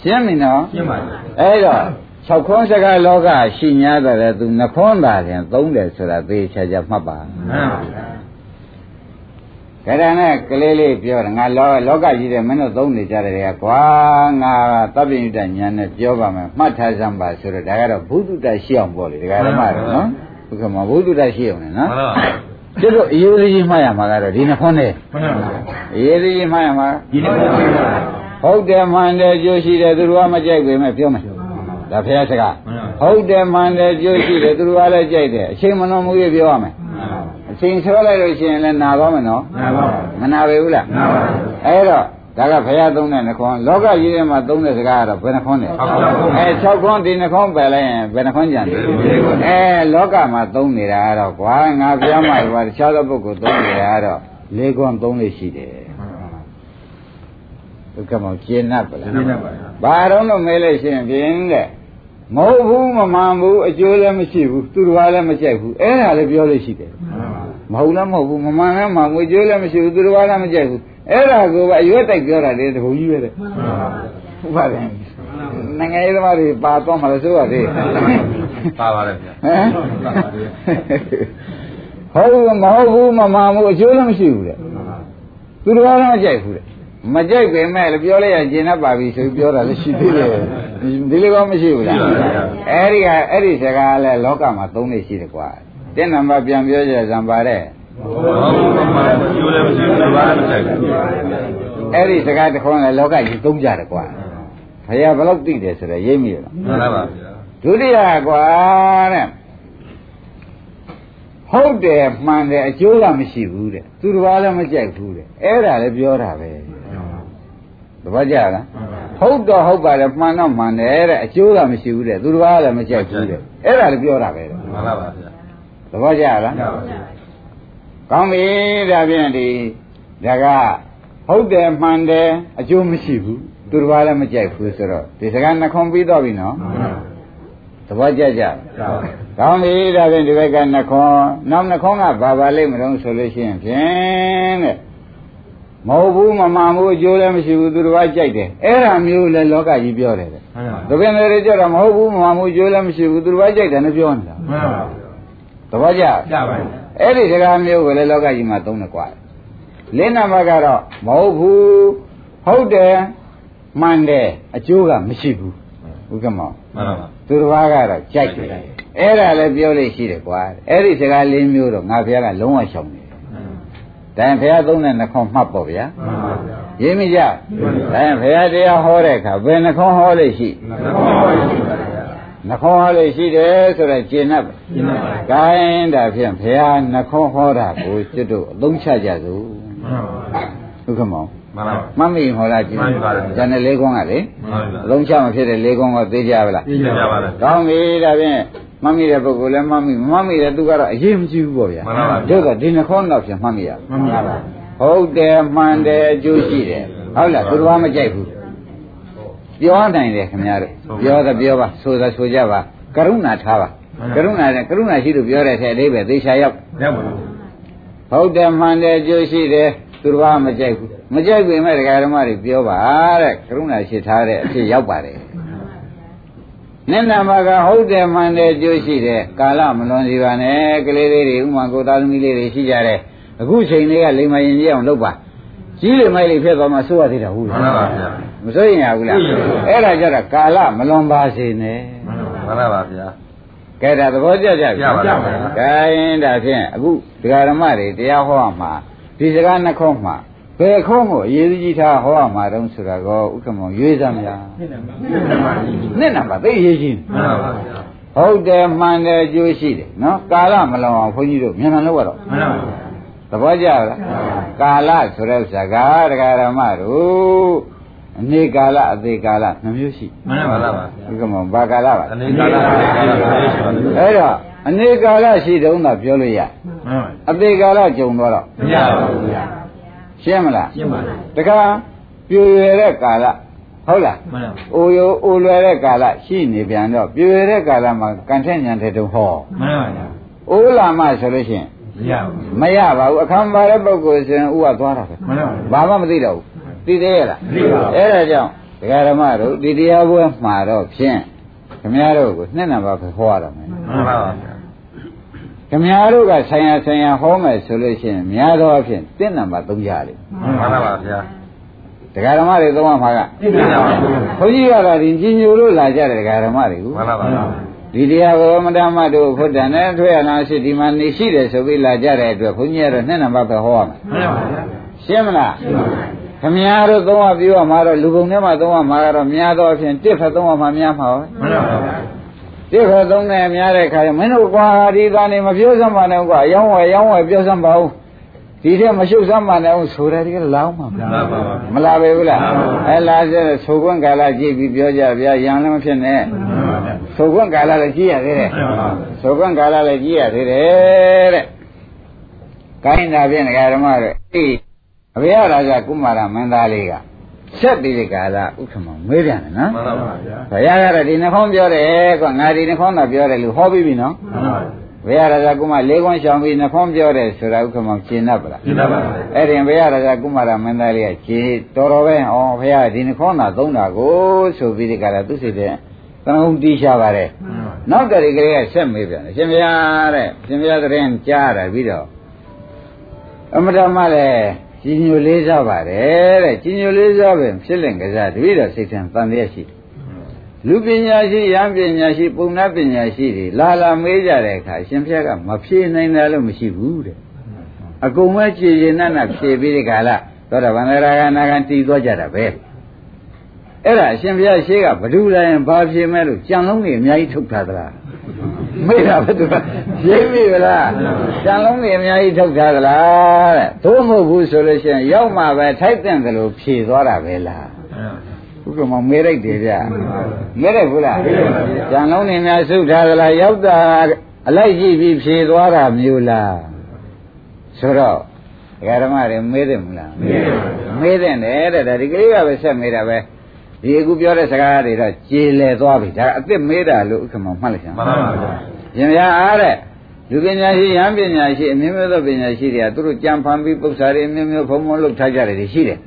ရှင်းပြီနော် ရှင်းပါပြီ အဲ့တော့ 6ခွန်းစကားလောကရှိ냐တယ်လေသူနှခွန်းသာရင်သုံးတယ်ဆိုတာသေချာချာမှတ်ပါမှန်ပါဗျာကရဏနဲ့ကလေးလေးပြောတယ်ငါလောလောကကြီးတဲ့မင်းတို့သုံးနေကြတယ်ကွာငါသဗ္ဗညုတညာနဲ့ပြောပါမယ်မှတ်ထားစမ်းပါဆိုတော့ဒါကတော့ဘုဒ္ဓတရှိအောင်ပေါ့လေဒကာဓမ္မတော့နော်ဘုကမဘုဒ္ဓတရှိအောင်လေနော်မှန်ပါဗျာကျတို့အရေးကြီးမှတ်ရမှာကတော့ဒီနှခွန်းနဲ့မှန်ပါဗျာအရေးကြီးမှတ်ရမှာဒီနေ့ပါဗျာဟုတ်တယ်မှန်တယ်ကြိုးရှိတယ်သူတို့ကမကြိုက်ပေမဲ့ပြောမယ် ဒါဖះစကားဟုတ်တယ်မှန်တယ်ကြိုးရှိတယ်သူတို့ကလည်းကြိုက်တယ်အချိန်မနှောမှုရပြောရမယ်အချိန်ဆွဲလိုက်လို့ရှိရင်လည်းနာသွားမယ်နော်မှန်ပါဗျာမနာပေဘူးလားမှန်ပါဗျာအဲ့တော့ဒါကဘုရားသုံးတဲ့နှခွန်းလောကကြီးထဲမှာသုံးတဲ့စကားကတော့ဘယ်နှခွန်းလဲ၆ခွန်းအဲ6ခွန်းဒီနှခွန်းပယ်လိုက်ရင်ဘယ်နှခွန်းကျန်တယ်အဲလောကမှာသုံးနေတာကတော့ကွာငါပြောမှကွာတခြားသောပုဂ္ဂိုလ်သုံးနေတာကတော့၄ခွန်းသုံးလို့ရှိတယ်ဒုက္ခမောကျင့်납ပါလားရှင်းပါဗျာဘာတော့လို့မဲလို့ရှိရင်ဖြင့်တဲ့ မဟုတ်ဘူးမမှန်ဘူးအကျိုးလည်းမရှိဘူးသူတော်လည်းမကြိုက်ဘူးအဲ့ဒါလည်းပြောလို့ရှိတယ်မဟုတ်လည်းမဟုတ်ဘူးမမှန်လည်းမမှန်ဘူးကြွေးလည်းမရှိဘူးသူတော်ဘာလည်းမကြိုက်ဘူးအဲ့ဒါကိုပဲအရွက်တိုက်ပြောတာလေတဘုံကြီးပဲတဲ့ဟုတ်ပါတယ်နိုင်ငံရေးသမားတွေပါတော့မှလည်းဆိုရတယ်ပါပါတယ်ဗျာဟမ်ဟုတ်ဘူးမဟုတ်ဘူးမမှန်ဘူးအကျိုးလည်းမရှိဘူးတဲ့သူတော်ဘာလည်းမကြိုက်ဘူးတဲ့မကြိုက်ပေမဲ့လည်းပြောလိုက်ရင်ကျင်납ပါပြီဆိုပြီးပြောတာလည်းရှိသေးတယ် ဒီလိုကောမရှိဘူးလားရှိပါဗျာအဲ့ဒီကအဲ့ဒီစကားလဲလောကမှာသုံးနေရှိတယ်ကွာတဲ့နံပါတ်ပြန်ပြောကြဇံပါတဲ့ဟုတ်ပါဘူးကျိုးလည်းမရှိဘူးဘာမှမဆိုင်ဘူးအဲ့ဒီစကားတစ်ခွန်းလဲလောကကြီးသုံးကြတယ်ကွာဘုရားဘယ်လောက်သိတယ်ဆိုတော့ရိပ်မိရလားမှန်ပါပါဗျာဒုတိယကွာတဲ့ဟုတ်တယ်မှန်တယ်အကျိုးကမရှိဘူးတဲ့သူတစ်ပါးလည်းမကြိုက်ဘူးတဲ့အဲ့ဒါလည်းပြောတာပဲသဘောကျလား ဟုတ်တော့ဟုတ်ပါလေမှန်တော့မှန်တယ်တဲ့အကျိုးကမရှိဘူးတဲ့သူတစ်ပါးလည်းမကြိုက်ဘူးတဲ့အဲ့ဒါလည်းပြောတာပဲတဲ့မှန်ပါပါဗျာသဘောကျလားကောင်းပြီဒါဖြင့်ဒီဒါကဟုတ်တယ်မှန်တယ်အကျိုးမရှိဘူးသူတစ်ပါးလည်းမကြိုက်ဘူးဆိုတော့ဒီစကားနှခုံပြီးတော့ပြီနော်သဘောကျကြကောင်းပြီဒါဖြင့်ဒီဘက်ကနှခုံနောက်နှခုံကဘာပါလိမ့်မလို့ဆိုလို့ရှိရင်ဖြင့်တဲ့ မဟုတ်ဘူးမမှန်ဘူးအကျိုးလည်းမရှိဘူးသူတစ်ပါးကြိုက်တယ်အဲ့ဒါမျိုးလဲလောကကြီးပြောတယ်တဲ့မှန်ပါဒါပြင်လည်းကြတော့မဟုတ်ဘူးမမှန်ဘူးအကျိုးလည်းမရှိဘူးသူတစ်ပါးကြိုက်တယ်နဲ့ပြောနေတာမှန်ပါသဘောကျကြပါရဲ့အဲ့ဒီစကားမျိုးကိုလည်းလောကကြီးမှာသုံးတယ်ကွာလေးနံပါတ်ကတော့မဟုတ်ဘူးဟုတ်တယ်မှန်တယ်အကျိုးကမရှိဘူးဥက္ကမောင်မှန်ပါပါသူတစ်ပါးကတော့ကြိုက်တယ်အဲ့ဒါလည်းပြောလို့ရှိတယ်ကွာအဲ့ဒီစကားလေးမျိုးတော့ငါဘုရားကလုံးဝရှောင်တယ် ဒါရင်ဘုရားသုံးတဲ့နှခေါမှတ်ပေါ့ဗျာမှန်ပါဗျာရင်းမိကြဒါရင်ဘုရားတရားဟောတဲ့အခါဘယ်နှခေါဟောလို့ရှိမှန်ပါပါဗျာနှခေါဟောလို့ရှိတယ်ဆိုတော့ကျင့်납ရှင်းပါပါ။ကိုင်းဒါဖြင့်ဘုရားနှခေါဟောတာကိုကျွတ်တို့အသုံးချကြစို့မှန်ပါပါ။ဟုတ်ကဲ့မောင်မှန်ပါပါ။မမေ့ဟောလားကြည့်မှန်ပါပါ။ဇန်တဲ့လေးကုန်းကလေမှန်ပါအသုံးချမဖြစ်တဲ့လေးကုန်းကသိကြပါလားသိကြပါလား။ကောင်းပြီဒါဖြင့် မမေ့တဲ့ပုဂ္ဂိုလ်လည်းမမေ့မမေ့တဲ့သူကတော့အရေးမကြီးဘူးပေါ့ဗျာမှန်ပါပါ။တို့ကဒီနှခေါတော့ဖြင့်မမေ့ရမှန်ပါပါ။ဟုတ်တယ်မှန်တယ်အကျိုးရှိတယ်။ဟုတ်လားသူတော်မကြိုက်ဘူး။ပြောနိုင်တယ်ခင်ဗျားတို့ပြောတယ်ပြောပါဆိုတာဆိုကြပါကရုဏာထားပါကရုဏာနဲ့ကရုဏာရှိလို့ပြောတဲ့အထက်အသေးပဲသေချာရောက်ရောက်ပါဟုတ်တယ်မှန်တယ်ကြိုးရှိတယ်သူတော်ဘာမကြိုက်ဘူးမကြိုက်ပေမဲ့ဒကာဓမ္မတွေပြောပါတဲ့ကရုဏာရှိထားတဲ့အဖြစ်ရောက်ပါတယ် နင့်နာမကဟုတ်တယ်မှန်တယ်ကြိုးရှိတယ်ကာလမလွန်စီပါနဲ့ကလေးလေးတွေဥမာကိုသားသမီးလေးတွေရှိကြတယ်အခုချိန်လေးကလိမ္မာရင်ကြီးအောင်လုပ်ပါကြီးလိမ္မာလေးဖြစ်သွားမှစိုးရသေးတာဟုတ်မှလားန်ပါဗျာမစိုးရင်ရဘူးလားအဲ့ဒါကြတော့ကာလမလွန်ပါစေနဲ့မှန်ပါပါဗျာကဲဒါသဘောကျကြပြီကျပါပါကဲရင်ဒါဖြင့်အခုဒကာဓမ္မတွေတရားဟောရမှာဒီစကားနှစ်ခုမှာ ဘယ်ခုကိုအရေးကြီးထားဟောရမှာတုံးဆိုတာကောဥက္ကမောင်ရွေးစမ်းများနှစ်နံပါတ်သိအရေးကြီးမှန်ပါပါဗျာဟုတ်တယ်မှန်တယ်အကျိုးရှိတယ်နော်ကာလမလောအောင်ဘုန်းကြီးတို့မြန်မြန်လုပ်ရတော့မှန်ပါပါသဘောကျလားကာလဆိုတဲ့ဥစ္စာကဒကာဓမ္မတို့အနေကာလအသေးကာလနှမျိုးရှိမှန်ပါပါဗျာဥက္ကမောင်ဘာကာလပါအနေကာလအနေကာလကိုရှိပါလိမ့်မယ်အဲ့တော့အနေကာလရှိတုံးသာပြောလို့ရမှန်ပါအသေးကာလကြုံတော့တော့မရပါဘူးဗျာ ရှင်းမလားရှင်းပါလားတခါပြွေရတဲ့ကာလဟုတ်လားမှန်ပါအိုယိုအိုလွယ်တဲ့ကာလရှိနေပြန်တော့ပြွေရတဲ့ကာလမှာကန်ထက်ညံတဲ့တုံးဟောမှန်ပါဗျာအိုးလာမှဆိုလို့ရှိရင်မရဘူးမရပါဘူးအခမ်းပါတဲ့ပုဂ္ဂိုလ်ဆိုရင်ဥကသွားတာပဲမှန်ပါပါဘာမှမသိတော့ဘူးသိသေးရလားမသိပါဘူးအဲ့ဒါကြောင့်ဒကာဓမ္မတို့ဒီတရားပွဲမှာတော့ဖြင့်ခင်ဗျားတို့ကိုနှစ်နံပါတ်ပဲဟောရတော့မယ်မှန်ပါပါဗျာ ခင်ဗျားတို့ကဆိုင်ရဆိုင်ရဟောမယ်ဆိုလို့ရှိရင်များသောအားဖြင့်တစ်နံပါတ်3ရတယ်မှန်ပါပါဗျာတရားဓမ္မတွေသုံးမှာကသိပါပါဘူးဘုန်းကြီးကတော့ဒီကြီးညိုလို့လာကြတဲ့တရားဓမ္မတွေကိုမှန်ပါပါဗျာဒီတရားကိုမတ္တမတို့ဖုဒ္ဒန်နဲ့ထွေရနာရှိဒီမှာနေရှိတယ်ဆိုပြီးလာကြတဲ့အတွက်ဘုန်းကြီးကတော့နှစ်နံပါတ်ပဲဟောရမယ်မှန်ပါပါဗျာရှင်းမလားခင်ဗျားတို့သုံးရပြောရမှာတော့လူပုံထဲမှာသုံးရမှာကတော့များသောအားဖြင့်တစ်ဖက်သုံးရမှာများမှာပဲမှန်ပါပါဗျာ တစ်ဖက်သုံးတယ်များတဲ့ခါကျမင်းတို့ကွာဒီသားနေမပြောစမ်းပါနဲ့ကွာရောင်းဝယ်ရောင်းဝယ်ပြောစမ်းပါဦးဒီထက်မရှုပ်စမ်းပါနဲ့ဦးဆိုတယ်ဒီကလောင်းမှာမှန်ပါပါမလာပေဘူးလားမှန်ပါပါအဲလာကျတဲ့သိုခွင့်ကာလကြည့်ပြီးပြောကြဗျာရံလည်းမဖြစ်နဲ့မှန်ပါဗျာသိုခွင့်ကာလလည်းကြည့်ရသေးတယ်မှန်ပါပါသိုခွင့်ကာလလည်းကြည့်ရသေးတယ်တဲ့ကိုင်းတာဖြင့်ဒကာဓမ္မတွေအေးအဘေယရာဇကုမာရမင်းသားလေးက ဆက်ပြီးဒီကာလဥက္ကမမေးပြန်တယ်နော်မှန်ပါပါဗျာဘုရားကတော့ဒီနှခေါင်းပြောတယ်ကွာငါဒီနှခေါင်းတော့ပြောတယ်လို့ဟောပြီးပြီနော်မှန်ပါပါဘုရားရာဇကုမာလေးခွန်းရှောင်ပြီးနှခေါင်းပြောတယ်ဆိုတာဥက္ကမရှင်းတတ်ပလားရှင်းပါပါဗျာအဲ့ဒီဘုရားရာဇကုမာရမင်းသားလေးကခြေတော်တော်ပဲဩဘုရားဒီနှခေါင်းသာသုံးတာကိုဆိုပြီးဒီကရာသူစိတ်တဲ့သံဃုံတီးရှာပါတယ်မှန်ပါနောက်တရီကလေးကဆက်မေးပြန်တယ်ရှင်ဘုရားတဲ့ရှင်ဘုရားသရင်ကြားတယ်ပြီးတော့အမတမလည်း ကြီးညိုလေးစားပါတယ်တဲ့ကြီးညိုလေးစားပင်ဖြစ်လင်ကစားတပည့်တော်စိတ်ထင်တန်ရရှိတယ်လူပညာရှိရဟန်းပညာရှိ ပုံနာပညာရှိတွေလာလာမေးကြတဲ့အခါရှင်ဘုရားကမဖြေနိုင်တယ်လို့မရှိဘူးတဲ့အကုန်ပဲကြည်ရင်နတ်နတ်ဖြေပြီးဒီကလာသောတာပန်ရာဂနာဂံတည်သွားကြတာပဲအဲ့ဒါအရှင်ဘုရားရှေးကဘဒုလာရင်ဘာဖြေမဲ့လို့ကြံလုံးတွေအများကြီးထုတ်ထားသလား မေးတာပဲသူကရိပ်ပြီလားကြံလုံးတွေအများကြီးထုတ်ထားသလားတဲ့သို့မဟုတ်ဘူးဆိုလို့ရှိရင်ရောက်မှပဲထိုက်တဲ့သလိုဖြေသွားတာပဲလားဥက္ကမမေးလိုက်တယ်ဗျမေးလိုက်ဘူးလားကြံလုံးတွေများစုထားသလားရောက်တာအလိုက်ကြည့်ပြီးဖြေသွားတာမျိုးလားဆိုတော့ဒကာဓမ္မတွေမေးတယ်မလားမေးတယ်မေးတယ်တဲ့ဒါဒီကလေးကပဲဆက်မေးတာပဲ ဒီအခုပြောတဲ့စကားတွေတော့ကျေလည်သွားပြီဒါအစ်စ်မေးတာလို့ဥက္ကမမှတ်လိုက်စမ်းမှန်ပါပါရှင်ဗျာအားတဲ့လူပညာရှိရဟန်းပညာရှိအမျိုးမျိုးသောပညာရှိတွေကသူတို့ကြံဖန်ပြီးပု္ပ္ပာတွေအမျိုးမျိုးဖုံဖုံလုပ်ထားကြတယ်ရှိတယ်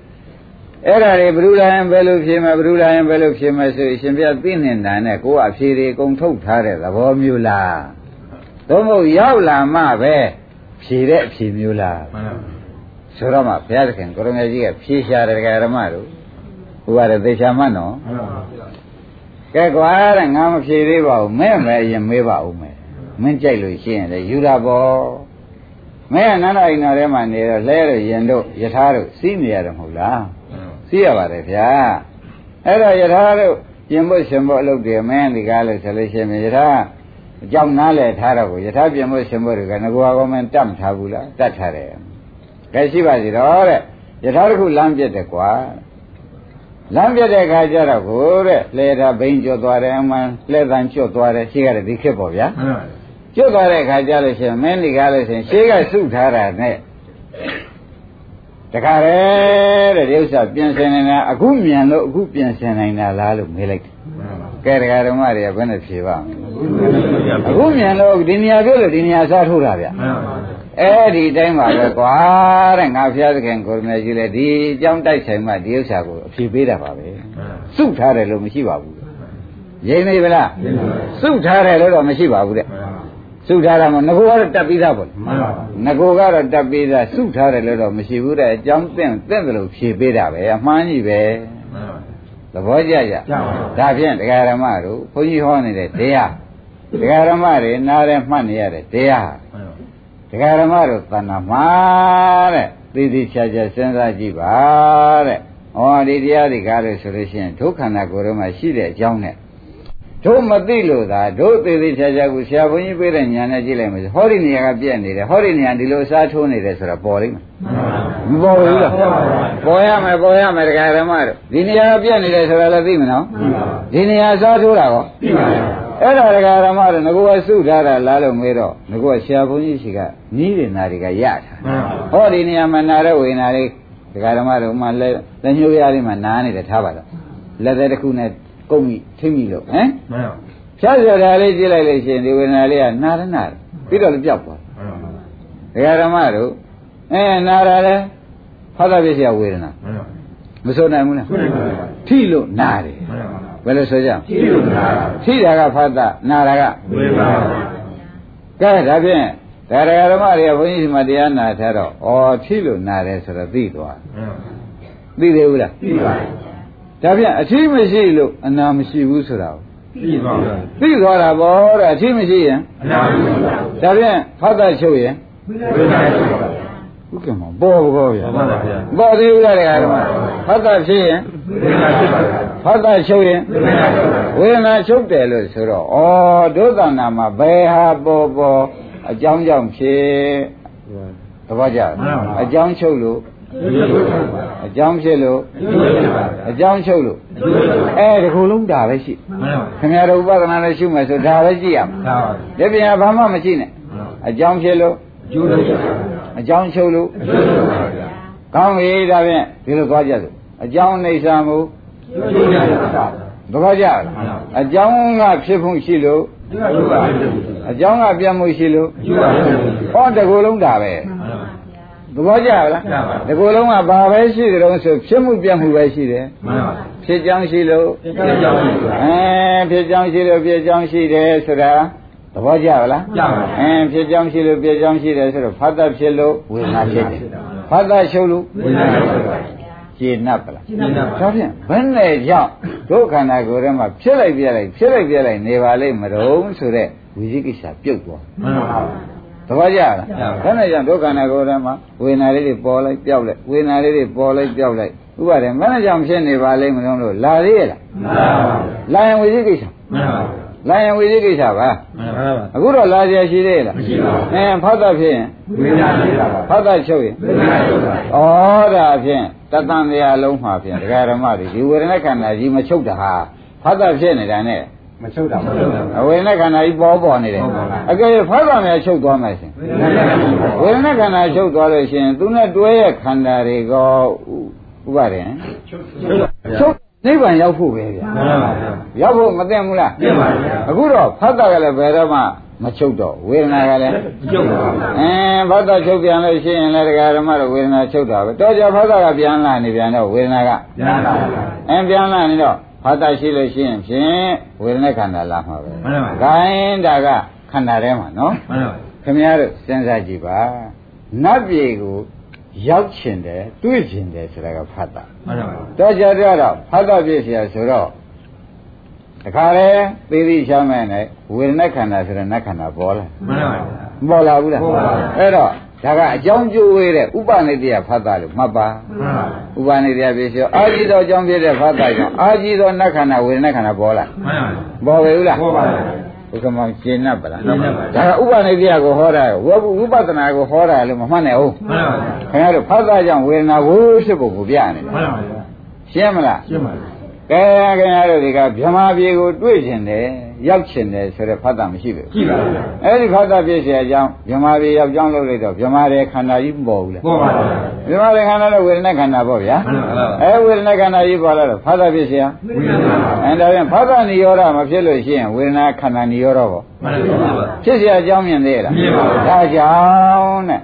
အဲ့ဒါတွေဘုရားရင်ဘယ်လိုဖြေမယ်ဘုရားရင်ဘယ်လိုဖြေမယ်ဆိုရှင်ဗျာသိနေတာနဲ့ကိုယ်အဖြေတွေအကုန်ထုတ်ထားတဲ့သဘောမျိုးလားသို့မဟုတ်ရောက်လာမှပဲဖြေတဲ့အဖြေမျိုးလားမှန်ပါဆိုတော့မှဘုရားသခင်ကိုရမကြီးကဖြေရှာတယ်ဓမ္မတို့ ဟိုကသေချာမှတ်နော်မှန်ပါကဲကွာတဲ့ငါမဖြေသေးပါဘူးမဲ့မဲ့ရင်မေးပါဦးမယ်မင်းကြိုက်လို့ရှိရင်လေယူတာပေါ့မဲနန္ဒအိမ်တော်ထဲမှာနေတော့လဲတော့ရင်တို့ယထာတို့စီးနေရတယ်မဟုတ်လားစီးရပါတယ်ဗျာအဲ့တော့ယထာတို့ပြင်ဖို့ရှင်ဖို့အလုပ်တွေမင်းဒီကားလို့ဆိုလို့ရှိရင်ယထာအကြောင်းနားလဲထားတော့ကိုယထာပြင်ဖို့ရှင်ဖို့တွေကငကွာကောမင်းတတ်မထားဘူးလားတတ်ထားတယ်ကဲရှိပါစီတော့တဲ့ယထာတစ်ခုလမ်းပြတ်တယ်ကွာ လမ်းပြတ်တဲ့ခါကျတော့ကိုတဲ့လဲတာဘိန်းကျွတ်သွားတယ်အမှန်လဲတန်ကျွတ်သွားတယ်ရှိရတယ်ဒီခေတ်ပေါ့ဗျာမှန်ပါကျွတ်သွားတဲ့ခါကျလို့ရှိရင်မင်းဒီကားလို့ရှိရင်ရှေးကစုထားတာနဲ့တခါလေတဲ့ဒီဥစ္စာပြင်ဆင်နေတာအခုမြန်လို့အခုပြင်ဆင်နိုင်တာလားလို့မေးလိုက်တယ်ကဲတရားဓမ္မတွေကဘယ်နဲ့ဖြေပါ့မလဲအခုမြန်လို့ဒီနေရာပြောလို့ဒီနေရာစားထိုးတာဗျ အဲ့ဒီတိုင်းပါပဲကွာတဲ့ငါဖျားသခင်ကိုရမေကြီးလေဒီအကြောင်းတိုက်ဆိုင်မှဒီဥစ္စာကိုအဖြေပေးတာပါပဲစုထားတယ်လို့မရှိပါဘူးရိမ့်နေဗလားစုထားတယ်လို့တော့မရှိပါဘူးတဲ့စုထားတာမဟုတ်ငကိုကတော့တက်ပြီးသားပေါ့မှန်ပါငကိုကတော့တက်ပြီးသားစုထားတယ်လို့တော့မရှိဘူးတဲ့အကြောင်းသင်သင်တယ်လို့ဖြေပေးတာပဲအမှန်ကြီးပဲသဘောကျကြကျပါပါဒါဖြင့်တရားဓမ္မတို့ဘုန်းကြီးဟောနေတဲ့တရားတရားဓမ္မတွေနားရဲမှတ်နေရတဲ့တရား တရားဓမ္မတို့သဏ္ဍာန်မှာတဲ့သိသိချာချာစဉ်းစားကြည့်ပါတဲ့ဩဒီတရားတွေကားလို့ဆိုလို့ရှိရင်ဒုက္ခန္ဓာကိုယ်ထဲမှာရှိတဲ့အကြောင်းနဲ့တို့မသိလို့သာတို့သေးသေးချာချာကိုဆရာဘုန်းကြီးပေးတဲ့ဉာဏ်နဲ့ကြည့်လိုက်မယ်ဟောဒီနေရာကပြည့်နေတယ်ဟောဒီနေရာဒီလိုအစားထိုးနေတယ်ဆိုတော့ပေါ်လိမ့်မယ်မပေါ်ဘူးလားပေါ်ရမယ်ပေါ်ရမယ်တရားဓမ္မတို့ဒီနေရာကပြည့်နေတယ်ဆိုတော့လည်းသိမနော်ဒီနေရာအစားထိုးတာကော အဲ့ဒါတရားဓမ္မတို့ငကောစုထားတာလားလို့မေးတော့ငကောဆရာဘုန်းကြီးရှိကနီးတယ်နာတွေကရထားဟောဒီနေရာမှာနာတဲ့ဝေနာလေးတရားဓမ္မတို့မှလည်းလက်ညှိုးရလေးမှနားနေတယ်ထားပါတော့လက်သေးတစ်ခုနဲ့ကုတ်မိထိမိလို့ဟမ်ဖြတ်ရတာလေးကြည့်လိုက်လို့ရှိရင်ဒီဝေဒနာလေးကနာရနာပြီးတော့လည်းပြောက်သွားဒကာဓမ္မတို့အဲနာရလဲဖတ်တာပြည့်စရာဝေဒနာမစိုးနိုင်ဘူးလားထိလို့နာတယ် ဘယ်လိုဆိုကြထိတာကဖတ်တာနာတာကကဲဒါဖြင့်ဒါဒကာဓမ္မတွေကဘုန်းကြီးဒီမှာတရားနာထားတော့ဩထိလို့နာတယ်ဆိုတော့သိသွားသိသေးဘူးလားဒါဖြင့်အထိမရှိလို့အနာမရှိဘူးဆိုတာကိုသိသွားတာပေါ့တဲ့အထိမရှိရင်ဒါဖြင့်ဖတ်တာချုပ်ရင်ဟုတ်ကဲ့မပေါ်ဘောဗျာမှန်ပါဗျာပေါ်သေးဘူးလားတရားဓမ္မဖတ်တာဖြစ်ရင်ဖ တ်တာချုပ်ရင်ဝေဒနာချုပ်တယ်လို့ဆိုတော့ဩဒုသနာမှာဘယ်ဟာပေါ်ပေါ်အကြောင်းကြောင့်ဖြစ်သဘောကျလားအကြောင်းချုပ်လို့အကြောင်းဖြစ်လို့အကြောင်းချုပ်လို့အဲဒီခုလုံးဒါပဲရှိခင်ဗျားတို့ဥပဒနာနဲ့ရှုမယ်ဆိုဒါပဲကြည့်ရမှာဒီပြန်ဘာမှမရှိနဲ့အကြောင်းဖြစ်လို့အကြောင်းချုပ်လို့ကောင်းပြီဒါဖြင့်ဒီလိုသွားကြစို့အကြောင်းနေစာမှု သဘောကျလားအကြောင်းကဖြစ်ဖို့ရှိလို့အကြောင်းကပြတ်မှုရှိလို့ဟောတကူလုံးဒါပဲသဘောကျလားတကူလုံးကဘာပဲရှိတယ်တော့ဆိုဖြစ်မှုပြတ်မှုပဲရှိတယ်ဖြစ်ကြောင်းရှိလို့အဲဖြစ်ကြောင်းရှိလို့ဖြစ်ကြောင်းရှိတယ်ဆိုတာသဘောကျလားအဲဖြစ်ကြောင်းရှိလို့ဖြစ်ကြောင်းရှိတယ်ဆိုတော့ဖတ်တတ်ဖြစ်လို့ဝေဒနာဖြစ်တယ်ဖတ်တတ်ရှုပ်လို့ ကျေနပ်ပလားဒါဖြင့်ဘယ်နဲ့ကြောင့်ဒုက္ခန္ဓာကိုယ်ထဲမှာဖြစ်လိုက်ပြလိုက်ဖြစ်လိုက်ပြလိုက်နေပါလိမ့်မတော့ဆိုတဲ့ဝိသိကိစ္စပြုတ်သွားမှန်ပါပါသဘောကျလားမှန်ပါဒါနဲ့ကြောင့်ဒုက္ခန္ဓာကိုယ်ထဲမှာဝေဒနာလေးတွေပေါ်လိုက်ပြောက်လိုက်ဝေဒနာလေးတွေပေါ်လိုက်ပြောက်လိုက်ဥပါဒေမနဲ့ကြောင့်ဖြစ်နေပါလိမ့်မလို့လို့လာသေးရဲ့လားမှန်ပါပါလာရင်ဝိသိကိစ္စမှန်ပါပါ လာရင်ဝိသိကိစ္စပါမှန်ပါပါအခုတော့လာကြရှိသေးရဲ့လားမရှိပါဘူးအင်းဖတ်တာဖြစ်ရင်ဝိညာဉ်ရှိတာပါဖတ်တာချုပ်ရင်ဝိညာဉ်ရှိတာဩဒါဖြင့်တတန်တရားလုံးမှာဖြင့်ဒကာရမတွေဒီဝေဒနာခန္ဓာကြီးမချုပ်တာဟာဖတ်တာဖြစ်နေတာနဲ့မချုပ်တာမချုပ်တာအဝေဒနာခန္ဓာကြီးပေါ်ပေါ်နေတယ်ဟုတ်ပါဘူးအကယ်၍ဖတ်တာများချုပ်သွားမယ်ရှင်ဝေဒနာခန္ဓာချုပ်သွားလို့ရှိရင်သူနဲ့တွဲရဲ့ခန္ဓာတွေကဥဥပါတယ်ချုပ်ချုပ်တာဗျာချုပ် နိဗ္ဗာန်ရောက်ဖို့ပဲဗျာမှန်ပါဗျာရောက်ဖို့မသိဘူးလားသိပါဗျာအခုတော့ဖတ်တာကလည်းဘယ်တော့မှမချုပ်တော့ဝေဒနာကလည်းမချုပ်ပါဘူးအင်းဖတ်တာချုပ်ပြန်လို့ရှိရင်လည်းဒကာဓမ္မတော့ဝေဒနာချုပ်တာပဲတော့ကြဖတ်တာကပြန်လာနေပြန်တော့ဝေဒနာကညာပါဗျာအင်းပြန်လာနေတော့ဖတ်တာရှိလို့ရှိရင်ဖြင့်ဝေဒနာခန္ဓာလာမှာပဲမှန်ပါဗျာဂိုင်းဒါကခန္ဓာထဲမှာနော်မှန်ပါခင်ဗျားတို့စဉ်းစားကြည့်ပါနတ်ပြည်ကို ရောက်ချင်တယ်တွေ့ချင်တယ်ဆိုတာကဖတ်တာမှန်ပါပါတော့ကြကြတော့ဖတ်တာပြည့်စရာဆိုတော့တခါလေသေသေးရှားမဲ့နဲ့ဝေဒနာခန္ဓာဆိုတဲ့နတ်ခန္ဓာပေါ်လာမှန်ပါပါပေါ်လာဘူးလားပေါ်ပါပါအဲ့တော့ဒါကအကြောင်းကျိုးဝေးတဲ့ဥပနိတ္တယဖတ်တာလို့မှတ်ပါမှန်ပါဥပနိတ္တယပြည့်စရာအာဇီတော်အကြောင်းပြည့်တဲ့ဖတ်တာကြောင့်အာဇီတော်နတ်ခန္ဓာဝေဒနာခန္ဓာပေါ်လာမှန်ပါပေါ်ပဲဘူးလားပေါ်ပါပါ ဥက္ကမောင်ရှင်း납ပါလားရှင်း납ပါဒါကဥပနိဒေယကိုဟောတာဝဝိပဿနာကိုဟောတာလို့မမှတ်နဲ့ဟုတ်မှန်ပါဗျာခင်ဗျားတို့ဖတ်တာကြောင့်ဝေဒနာဝိဖြစ်ပုံကိုပြနေတယ်မှန်ပါဗျာရှင်းမလားရှင်းပါဗျာကဲခင်ဗျားတို့ဒီကဗြဟ္မာပြေကိုတွေ့ကျင်တယ် ရောက်ကျင်တယ်ဆိုတဲ့ဖတ်တာမရှိဘူး ကြည့်ပါဗျာ အဲ့ဒီဖတ်တာပြည့်เสียအကြောင်းဗြဟ္မာပြေရောက်ကြောင်းလုပ်လိုက်တော့ဗြဟ္မာရဲ့ခန္ဓာကြီးမပေါ်ဘူးလား ပေါ်ပါဗျာ ဗြဟ္မာရဲ့ခန္ဓာတော့ဝေဒနာခန္ဓာပေါ့ဗျာ မှန်ပါဗျာ အဲဝေဒနာခန္ဓာကြီးပေါ်လာတော့ဖတ်တာပြည့်เสีย ဝိညာဉ်ပါ အဲဒါပြန်ဖတ်တာနိရောဓမဖြစ်လို့ရှိရင်ဝေဒနာခန္ဓာနိရောဓပေါ့ မှန်ပါဗျာ ဖြစ်เสียအကြောင်းမြင်သေးလား မြင်ပါဘူး ဒါကြောင့်တဲ့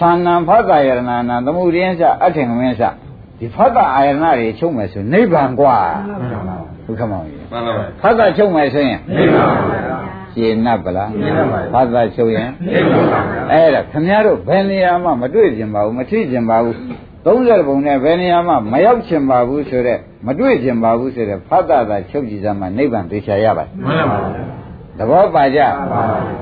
သန္နံဖတ်တာယရဏနာသမှုရင်းစအထင်ကမင်းစဒီဖတ်တာအာယရဏတွေချုပ်မယ်ဆိုနိဗ္ဗာန်กว่า မှန်ပါဘုခမောင်ကြီးမှန်ပါဗျာဖတ်တာချုပ်မယ်ဆိုရင်နိဗ္ဗာန်ပါဗျာရှင်း납ပလားရှင်း납ပါဘူးဖတ်တာချုပ်ရင်နိဗ္ဗာန်ပါဗျာအဲ့ဒါခင်ဗျားတို့ဘယ်နေရာမှမတွေ့ကျင်ပါဘူးမထိကျင်ပါဘူး30ပုံနဲ့ဘယ်နေရာမှမရောက်ချင်ပါဘူးဆိုတော့မတွေ့ကျင်ပါဘူးဆိုတော့ဖတ်တာသာချုပ်ကြည့်စမ်းမှနိဗ္ဗာန်သိချာရပါတယ်မှန်ပါဗျာသဘောပါကြ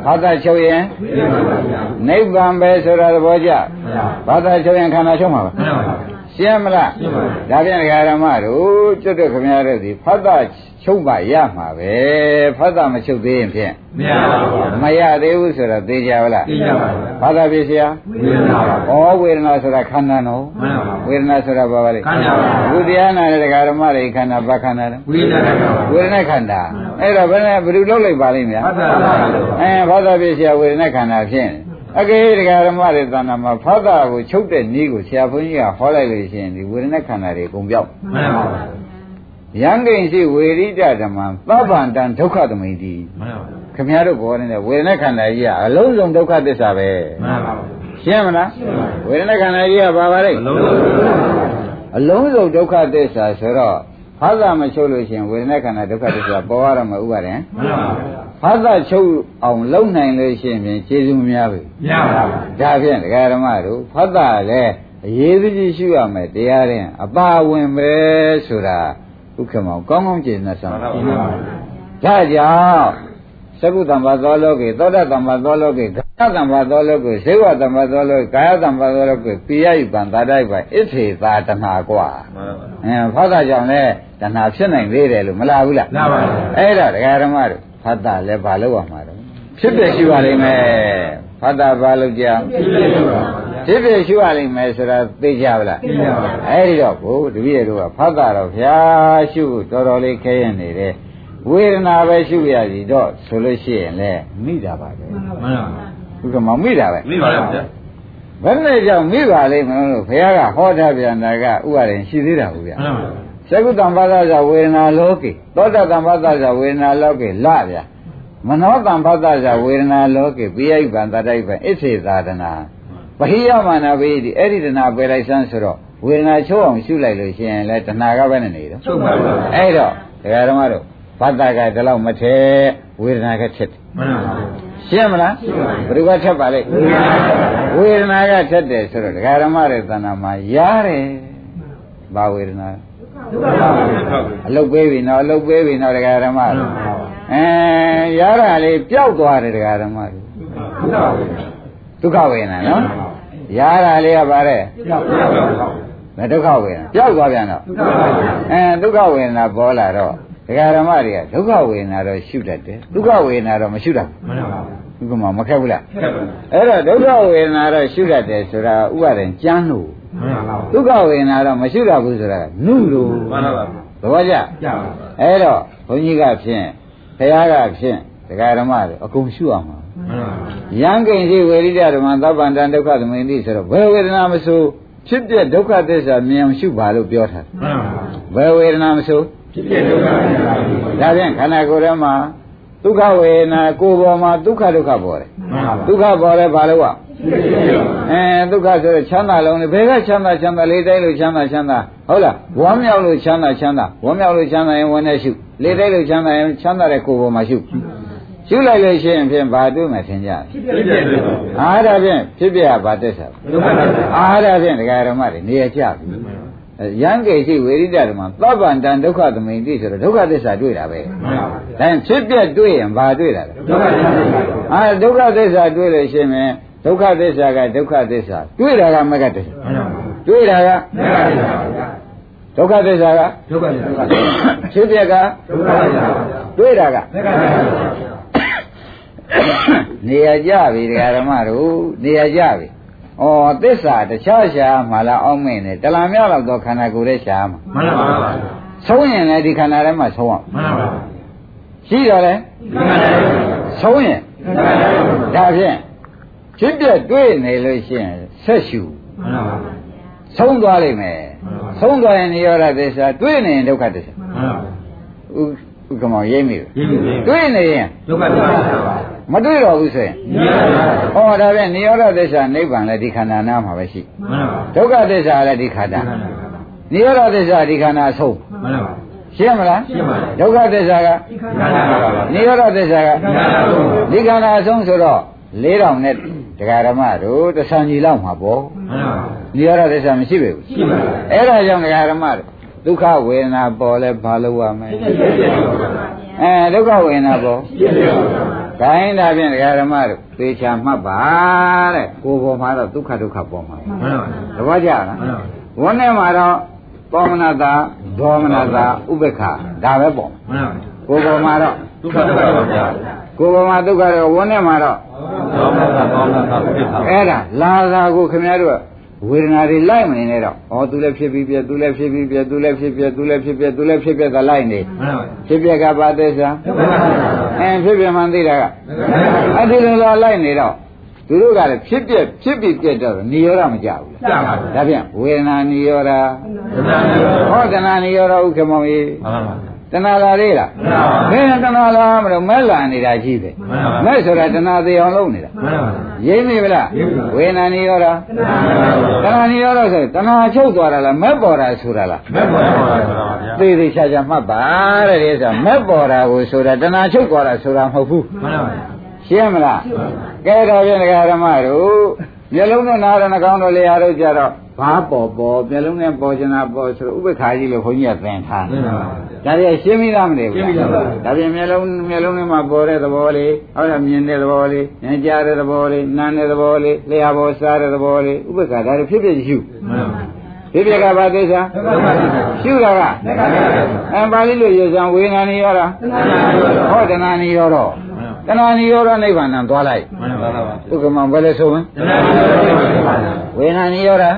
ဖတ်တာချုပ်ရင်နိဗ္ဗာန်ပါဗျာနိဗ္ဗာန်ပဲဆိုတာသဘောကျမှန်ပါဘာသာချုပ်ရင်ခန္ဓာချုပ်မှာပါမှန်ပါဗျာ ရှင်းမလားရှင်းပါပြီဒါပြန်ဒကာရမတို့ကျွတ်တဲ့ခင်ဗျားတို့ဒီဖတ်တာချုပ်ပါရမှာပဲဖတ်တာမချုပ်သေးရင်ဖြင့်မရပါဘူးဗျာမရသေးဘူးဆိုတော့သိကြပါလားသိကြပါဗျာဘာသာပြည့်စရာဝေဒနာပါဩဝေဒနာဆိုတာခန္ဓာနော်မှန်ပါဝေဒနာဆိုတာဘာပါလဲခန္ဓာပါဘုရားနာတဲ့ဒကာရမတွေခန္ဓာဘာခန္ဓာလဲဝိညာဉ်ပါဝေဒနာခန္ဓာအဲ့တော့ဘယ်နဲ့ဘယ်လိုလုပ်လိုက်ပါလိမ့်များဖတ်တာပါဗျာအဲဘာသာပြည့်စရာဝေဒနာခန္ဓာဖြစ်နေ အကေဒကာရမတွေသဏ္ဍာန်မှာဖတ်တာကိုချုပ်တဲ့နည်းကိုဆရာဘုန်းကြီးကဟောလိုက်လို့ရှိရင်ဒီဝေဒနာခန္ဓာတွေအကုန်ပြောက်မှန်ပါဗျာယံကိဉ္စီဝေရိတဓမ္မံသဗ္ဗန္တံဒုက္ခသမိတိမှန်ပါဗျာခင်ဗျားတို့ဘောနေတဲ့ဝေဒနာခန္ဓာကြီးကအလုံးစုံဒုက္ခသစ္စာပဲမှန်ပါဗျာရှင်းမလားဝေဒနာခန္ဓာကြီးကဘာပါလဲအလုံးစုံအလုံးစုံဒုက္ခသစ္စာဆိုတော့ဖသမချုပ်လို့ရှိရင်ဝေဒနာခန္ဓာဒုက္ခသစ္စာပေါ်ရမှာဥပါဒံမှန်ပါဗျာ ဖသချုပ်အောင်လုံနိုင်လို့ရှိရင်ဖြင့်ကျေးဇူးများပြီ ရပါဗျာ ဒါဖြင့်ဒကာဓမ္မတို့ဖသလည်းအရေးကြီးရှိရမယ်တရားရင်အပါဝင်ပဲဆိုတာဥက္ကမောင်ကောင်းကောင်းကျေနပ်ဆောင် မှန်ပါဗျာ ဒါကြောင့်သကုတံဘာသောလောကေသောတတံဘာသောလောကေဂဏတံဘာသောလောကေဇေဝတံဘာသောလောကေကာယတံဘာသောလောကေပိယယပံသာတိုက်ပါဣထေသာတဏှာกว่า မှန်ပါဗျာ အဲဖတ်တာကြောင့်လဲတဏှာဖြစ်နိုင်သေးတယ်လို့မလားဘူးလား လာပါဗျာ အဲ့ဒါဒကာဓမ္မတို့ ဖတ်တာလဲဘာလို့ရမှာတော့ဖြစ်ပြရှိပါလိမ့်မယ်ဖတ်တာဘာလို့ကြောင်ဖြစ်ဖြစ်ပါဗျာဖြစ်ပြရှိပါလိမ့်မယ်ဆိုတာသိကြပါလားသိပါပါအဲ့ဒီတော့ကိုတပည့်တို့ကဖတ်တာတော့ဗျာရှုဖို့တော်တော်လေးခဲရင်နေတယ်ဝေဒနာပဲရှုရစီတော့ဆိုလို့ရှိရင်လဲမိတာပါပဲမှန်ပါဗျာဥက္ကမမိတာပဲမိပါလားဗျာဘယ်နဲ့ကြောင့်မိပါလိမ့်မလို့ဘုရားကဟောထားပြန်တာကဥပါရင်ရှိသေးတာဘူးဗျာမှန်ပါဗျာ သကုတံပါဒဇဝေဒနာလောကေသောတတံပါဒဇဝေဒနာလောကေလဗျာမနောတံပါဒဇဝေဒနာလောကေပိယိဗံတတိုက်ဗံဣစ္ဆေသာဒနာပဟိယမနာပိတိအဲ့ဒီတနာပယ်လိုက်စမ်းဆိုတော့ဝေဒနာချိုးအောင်ရှုလိုက်လို့ရှိရင်လဲတဏှာကပဲနဲ့နေတော့ချုပ်ပါဗျာအဲ့တော့ဒကာဓမ္မတို့ဘတ်တာကဒီလောက်မထဲဝေဒနာကထက်တယ်မှန်ပါဗျာရှင်းမလားဘယ်သူကထက်ပါလိမ့်ဝေဒနာကထက်တယ်ဆိုတော့ဒကာဓမ္မတွေသဏ္ဍာန်မှာရားတယ်ဘာဝေဒနာဒ အလုတ်ပေးပြီနော်အလုတ်ပေးပြီနော်တရားဓမ္မတို့အဲရတာလေးပျောက်သွားတယ်တရားဓမ္မတို့ဒုက္ခဝေဒနာနော်ရတာလေးကပါတဲ့မဒုက္ခဝေဒနာပျောက်သွားပြန်တော့အဲဒုက္ခဝေဒနာပေါ်လာတော့တရားဓမ္မတွေကဒုက္ခဝေဒနာတော့ရှုတတ်တယ်ဒုက္ခဝေဒနာတော့မရှုတတ်ဘူးဒီကမှာမခက်ဘူးလားအဲ့တော့ဒုက္ခဝေဒနာတော့ရှုတတ်တယ်ဆိုတာဥပါဒံကြမ်းလို့ ဒုက္ခဝေဒနာတော့မရှုတတ်ဘူးဆိုတာနုလို့မှန်ပါပါသဘောကျကြာပါအဲ့တော့ဘုန်းကြီးကဖြင့်ဘုရားကဖြင့်တရားဓမ္မတွေအကုန်ရှုအောင်ပါမှန်ပါပါယံကိဉ္စီဝေရိတဓမ္မသဗ္ဗန္တံဒုက္ခသမိန်တိဆိုတော့ဘယ်ဝေဒနာမဆိုဖြစ်ပြဒုက္ခသစ္စာမြင်အောင်ရှုပါလို့ပြောထားတယ်မှန်ပါပါဘယ်ဝေဒနာမဆိုဖြစ်ဖြစ်ဒုက္ခဖြစ်ပါဘူးဒါဖြင့်ခန္ဓာကိုယ်ထဲမှာ ဒုက္ခဝေဒနာကိုယ်ပေါ်မှာဒုက္ခဒုက္ခပေါ်တယ်မှန်ပါပါဒုက္ခပေါ်တယ်ဘာလို့ကဖြစ်ဖြစ်ဖြစ်ပါအဲဒုက္ခဆိုတော့ချမ်းသာလုံးလေဘယ်ကချမ်းသာချမ်းသာလေးတိုင်းလို့ချမ်းသာချမ်းသာဟုတ်လားဝမ်းမြောက်လို့ချမ်းသာချမ်းသာဝမ်းမြောက်လို့ချမ်းသာရင်ဝမ်းနဲ့ရှုလေးတိုင်းလို့ချမ်းသာရင်ချမ်းသာတဲ့ကိုယ်ပေါ်မှာရှုရှုလိုက်လို့ရှိရင်ဖြင့်ဘာတွေ့မှထင်ကြလဲဖြစ်ဖြစ်ဖြစ်ပါဘူးအားဒါဖြင့်ဖြစ်ပြဘာတက်စားဒုက္ခဖြစ်ပါအားဒါဖြင့်ဒကာရမတွေနေရကြပြီအဲ ယံကေရှိဝေရိတဓမ္မသဗ္ဗန္တံဒုက္ခသမိန်တိဆိုတော့ဒုက္ခသစ္စာတွေ့တာပဲမှန်ပါပါဒါရင်ဖြစ်ပြတွေ့ရင်ဘာတွေ့တာလဲဒုက္ခဖြစ်ပါဘူးအာဒုက္ခသစ္စာတွေ့လို့ရှိရင်ဒုက္ခသစ္စာကဒုက္ခသစ္စာတွေ့တာကမကတ္တစ္စာမှန်ပါပါတွေ့တာကဒုက္ခဖြစ်ပါဘူးဒုက္ခသစ္စာကဒုက္ခဖြစ်ပါဘူးဖြစ်ပြကဒုက္ခဖြစ်ပါဘူးတွေ့တာကဒုက္ခဖြစ်ပါဘူးနေရာကြပြီဒကာဓမ္မတို့နေရာကြပြီ ဩသစ္စာတခြားရှာမှလာအောင်မင်းနဲ့တလံမြောက်တော့ခန္ဓာကိုယ်ရဲ့ရှာမှာမှန်ပါပါဆုံးရင်လည်းဒီခန္ဓာထဲမှာဆုံးအောင်မှန်ပါပါရှိတော့လေဒုက္ခဖြစ်ပါဘူးဆုံးရင်ဒုက္ခဖြစ်ပါဘူးဒါဖြင့်ဖြစ်ပြတွေ့နေလို့ရှိရင်ဆက်ရှုမှန်ပါပါဆုံးသွားလိမ့်မယ်ဆုံးသွားရင်និရောဓသစ္စာတွေ့နေရင်ဒုက္ခသစ္စာမှန်ပါပါဥဥကမောင်ရိပ်မိတယ်ရင်းပြီတွေ့နေရင်ဒုက္ခဖြစ်ပါဘူး မတွေ့တော့ဘူးဆိုရင်မှန်ပါဘူးဟောဒါပြန်နိရောဓသစ္စာနိဗ္ဗာန်လည်းဒီခန္ဓာနာမှာပဲရှိမှန်ပါဘူးဒုက္ခသစ္စာလည်းဒီခန္ဓာမှန်ပါဘူးနိရောဓသစ္စာဒီခန္ဓာဆုံးမှန်ပါဘူးရှင်းမလားရှင်းပါဘူးဒုက္ခသစ္စာကနိရောဓသစ္စာကဒီခန္ဓာအဆုံးဆိုတော့4000နဲ့တရားဓမ္မတို့တဆံကြီးလောက်မှာပေါ့မှန်ပါဘူးနိရောဓသစ္စာမရှိပေဘူးရှိပါဘူးအဲ့ဒါကြောင့်တရားဓမ္မတို့ဒုက္ခဝေဒနာပေါ်လဲဘာလို့ရမလဲအဲဒုက္ခဝေဒနာပေါ်ရှိပါဘူး ဂိုင်းဒါဖြင့်တရားဓမ္မတို့သေချာမှတ်ပါတဲ့ကိုယ်ပေါ်မှာတော့ဒုက္ခဒုက္ခပေါ်မှာမှန်ပါပါသဘောကျလားမှန်ပါပါဝန်းထဲမှာတော့သောမနတာဒေါမနတာဥပ္ပခာဒါပဲပေါ့မှန်ပါပါကိုယ်ပေါ်မှာတော့ဒုက္ခဒုက္ခပါဗျာကိုယ်ပေါ်မှာဒုက္ခတော့ဝန်းထဲမှာတော့သောမသာသောမသာဖြစ်ပါအဲ့ဒါလာသာကိုခင်ဗျားတို့က ဝေဒနာတွေလိုက်မနေနဲ့တော့ဩသူလည်းဖြစ်ပြီးပြသူလည်းဖြစ်ပြီးပြသူလည်းဖြစ်ပြသူလည်းဖြစ်ပြသူလည်းဖြစ်ပြကလိုက်နေမှန်ပါပါဖြစ်ပြကပါသက်စာဒုက္ခဖြစ်ပါဘူးအင်းဖြစ်ပြမှန်သိတာကအဲ့ဒီလိုလာလိုက်နေတော့သူတို့ကလည်းဖြစ်ပြဖြစ်ပြီးပြတော့နိရောဓမကြဘူးကြာပါလားဒါဖြင့်ဝေဒနာနိရောဓဒုက္ခဖြစ်ပါဟောတဏှာနိရောဓဥက္ကမောင်ကြီးမှန်ပါပါ တဏှာလာလေးလားမှန်ပါပါဘယ်နဲ့တဏှာလာမလို့မဲ့လာနေတာကြီးပဲမှန်ပါပါမဲ့ဆိုတာတဏှာသေးအောင်လုပ်နေတာမှန်ပါပါရိမ့်မိဗလားရိပ်မိပါဝေဒနာနိရောဓတဏှာနိရောဓဆိုရင်တဏှာချုပ်သွားတာလားမဲ့ပေါ်တာဆိုတာလားမဲ့ပေါ်ပါပါဗျာသေသေးချာချာမှတ်ပါတဲ့ဒီဆိုမဲ့ပေါ်တာကိုဆိုတာတဏှာချုပ်သွားတာဆိုတာမဟုတ်ဘူးမှန်ပါပါရှင်းမလားကဲတော့ပြန်ဒကာဓမ္မတို့မျက်လုံးနဲ့နားရနှကောင်းတို့လေအားတို့ကြတော့ ဘာပေါ်ပေါ်မျက်လုံးနဲ့ပေါ်ချင်တာပေါ်ဆိုတော့ဥပ္ပခါကြီးလို့ခွန်ကြီးကသင်ထားမှန်ပါပါဒါတွေရှင်းပြီးသားမနေဘူးရှင်းပြီးသားပါဒါပြင်မျက်လုံးမျက်လုံးထဲမှာပေါ်တဲ့သဘောလေးဟုတ်လားမြင်တဲ့သဘောလေးဉာဏ်ကြားတဲ့သဘောလေးနားတဲ့သဘောလေးလျှာပေါ်စားတဲ့သဘောလေးဥပ္ပခါဒါတွေဖြစ်ဖြစ်ရှုမှန်ပါပါဖြစ်ဖြစ်ကဘာသိစားဒုက္ခဖြစ်ပါဘူးရှုတာကအဲပါဠိလိုရေစံဝေဒနာနေရောတာဟောတဏှာနေရောတော့ တဏှာနေရောတော့နိဗ္ဗာန်ံသွားလိုက်မှန်ပါပါဥက္ကမဘယ်လဲဆိုရင်ဒုက္ခဖြစ်ပါဘူးဝေဒနာနေရောတာ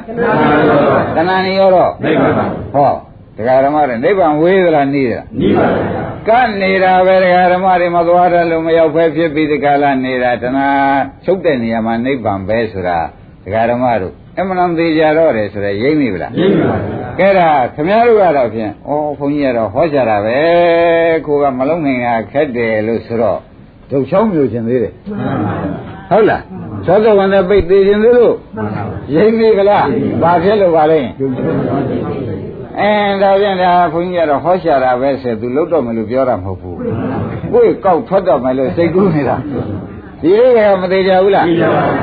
တဏှာနေရောတော့နိဗ္ဗာန်ပါဟောတရားဓမ္မတွေနိဗ္ဗာန်ဝေးသလားနေသလားနိဗ္ဗာန်ပါကတ်နေတာပဲတရားဓမ္မတွေမသွားတယ်လို့မရောက်ဖဲဖြစ်ပြီးဒီကလာနေတာတဏှာချုပ်တဲ့နေရာမှာနိဗ္ဗာန်ပဲဆိုတာတရားဓမ္မတို့အမှန်တန်သေးကြတော့တယ်ဆိုတော့ရိမ့်မိဗလားနိဗ္ဗာန်ပါကဲဒါခမည်းတော်ကတော့ဖြင့်ဩဘုန်းကြီးကတော့ဟောကြတာပဲကိုကမလုံးနိုင်တာခက်တယ်လို့ဆိုတော့ ဒုတ်ချောင်းမျိုးရှင်သေးတယ်မှန်ပါပါဟုတ်လားသောကဝန်တဲ့ပိတ်သေးခြင်းသေးလို့ရိမ့်မိဗလားဘာဖြစ်လို့ပါလဲအဲဒါပြန်ဒါဘုန်းကြီးကတော့ဟောရှာတာပဲဆိုသူလုတ်တော့မယ်လို့ပြောတာမဟုတ်ဘူးကိုယ်ကောက်ထွက်တော့မယ်လို့စိတ်ကူးနေတာဒီလေးကမသေးကြဘူးလား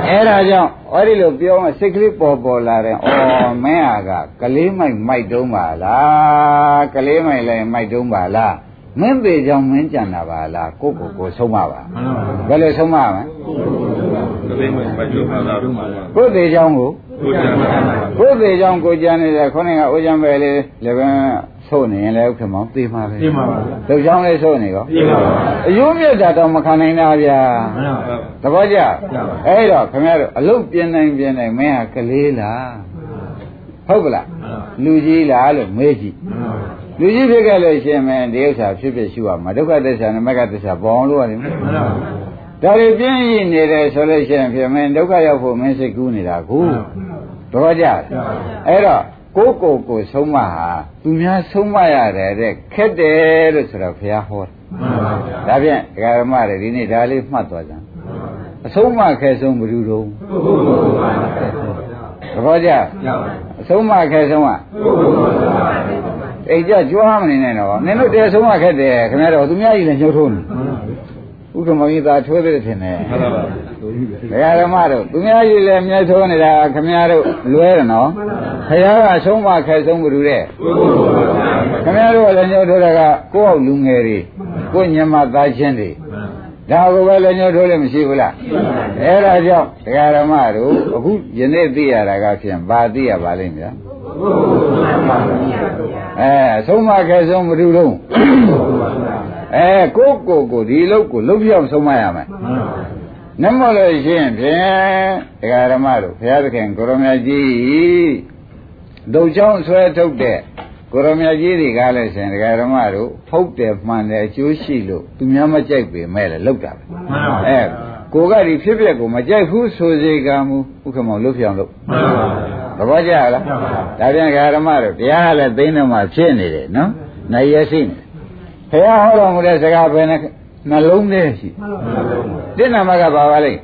အဲ့ဒါကြောင့်အဲ့ဒီလိုပြောမှစိတ်ကလေးပေါ်ပေါ်လာတယ်အော်မင်းဟာကကလေးမိုက်မိုက်တုံးပါလားကလေးမိုက်လည်းမိုက်တုံးပါလား မင်းသေးကြောင့်မင်းကြံတာပါလားကိုကိုကိုဆုံးမပါဘယ်လိုဆုံးမမလဲကလေးမိုက်ပိုက်လို့ပါလားတို့ပါလားကိုသေးကြောင့်ကိုကိုကြံပါလားကိုသေးကြောင့်ကိုကြံနေတဲ့ခေါင်းကအိုးကြံပဲလေးလည်းပဲဆိုနေရင်လည်းဥက္ကမောင်သိမှာပဲသိမှာပါဗျာတို့ကြောင့်လည်းဆိုနေကောသိမှာပါအယိုးမြတ်တာတော့မခံနိုင်တာဗျာမှန်ပါသဘောကျပါအဲ့တော့ခင်ဗျားတို့အလုတ်ပြင်းနိုင်ပြင်းနိုင်မင်းဟာကလေးလားဟုတ်ပလားလူကြီးလားလို့မေးကြည့် လူကြီးဖြစ်ခဲ့လို့ရှင်မင်းဒီဥစ္စာဖြစ်ဖြစ်ရှုရမှာဒုက္ခသစ္စာနဲ့မဂ္ဂသစ္စာဘောင်းလို့ရတယ်မမှန်ပါဒါတွေပြင်းရည်နေတယ်ဆိုလို့ရှိရင်ဖြစ်မင်းဒုက္ခရောက်ဖို့မင်းစိတ်ကူးနေတာကူသဘောကျအဲ့တော့ကိုယ်ကိုယ်ကိုဆုံးမဟာသူများဆုံးမရတယ်တဲ့ခက်တယ်လို့ဆိုတော့ဘုရားဟောတယ်မှန်ပါဗျာဒါဖြင့်ဒကာရမတွေဒီနေ့ဒါလေးမှတ်သွားကြအဆုံးမခဲဆုံးဘယ်သူတော့သဘောကျအဆုံးမခဲဆုံးက အိတ်ကြကြွားမနေနဲ့တော့နင်တို့တည်းဆုံးမခက်တယ်ခင်ဗျားတို့သူများကြီးလည်းညှို့ထိုးနေဥက္ကမောကြီးသာထွေးသေးတယ်ထင်တယ်ဟုတ်ပါပါဒကာရမတို့သူများကြီးလည်းမျက်ထိုးနေတာခင်ဗျားတို့လွဲတယ်နော်ခရားကဆုံးမခဲဆုံးဘယ်သူတဲ့ခင်ဗျားတို့ကလည်းညှို့ထိုးတာကကိုယ့်အောက်လူငယ်တွေကိုယ့်ညမသားချင်းတွေဒါကိုပဲလည်းညှို့ထိုးလည်းမရှိဘူးလားအဲ့ဒါကြောင့်ဒကာရမတို့အခုယနေ့သိရတာကဖြင့်ဘာသိရပါလိမ့်မလား အဲဆုံးမခဲဆုံးမတူတော့အဲကိုယ့်ကိုယ်ကိုဒီလုတ်ကိုလုတ်ပြောင်းဆုံးမရမယ်နမလို့ရှိရင်ဖြင့်ဒကာရမတို့ဘုရားသခင်ကိုရမကြီးဒုံချောင်းဆွဲထုတ်တဲ့ကိုရမကြီးတွေကလည်းရှင်ဒကာရမတို့ဖုတ်တယ်မှန်တယ်အကျိုးရှိလို့သူများမကြိုက်ပေမဲ့လည်းလုတ်တာပဲမှန်ပါအဲကိုကဒီဖြစ်ပျက်ကိုမကြိုက်ဘူးဆိုစေကမူဥက္ကမောင်လုတ်ပြောင်းလို့မှန်ပါ သဘောကျလားမှန်ပါဒါပြန်ဃာရမတို့တရားကလည်းသိနေမှဖြစ်နေတယ်နော်နိုင်ရရှိနေဘုရားဟောတော်မူတဲ့စကားပဲနဲ့နှလုံးထဲရှိတိဏမကဘာပါလိမ့်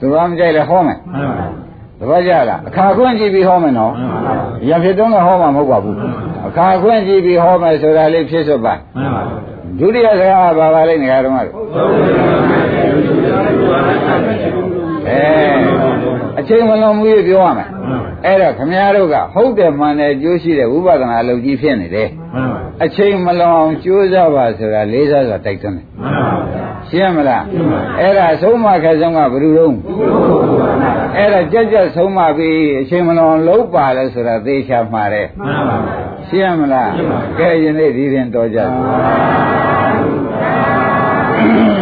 သူကမကြိုက်လဲဟောမယ်မှန်ပါသဘောကျလားအခါခွင့်ကြည့်ပြီးဟောမယ်နော်မှန်ပါရံဖြစ်တုံးကဟောမှာမဟုတ်ပါဘူးအခါခွင့်ကြည့်ပြီးဟောမယ်ဆိုတာလေးဖြစ်စွတ်ပါမှန်ပါဒုတိယစကားကဘာပါလိမ့်နေဃာရမတို့ အဲအချိန်မလွန်မှုရပြောရမယ်အဲ့တော့ခမည်းတော်ကဟုတ်တယ်မှန်တယ်ကြိုးရှိတဲ့ဝိပဿနာအလုပ်ကြီးဖြစ်နေတယ်မှန်ပါအချိန်မလွန်အောင်ကြိုးစားပါဆိုတာလေးစားစွာတိုက်တွန်းတယ်မှန်ပါဗျာရှင်းမလားအဲ့ဒါဆုံးမခက်ဆုံးကဘယ်လိုလုံးအဲ့ဒါကြက်ကြက်ဆုံးမပြီးအချိန်မလွန်အောင်လုပ်ပါလဲဆိုတာသေချာမှာတယ်မှန်ပါရှင်းမလားကဲယနေ့ဒီရင်တော်ကြပါ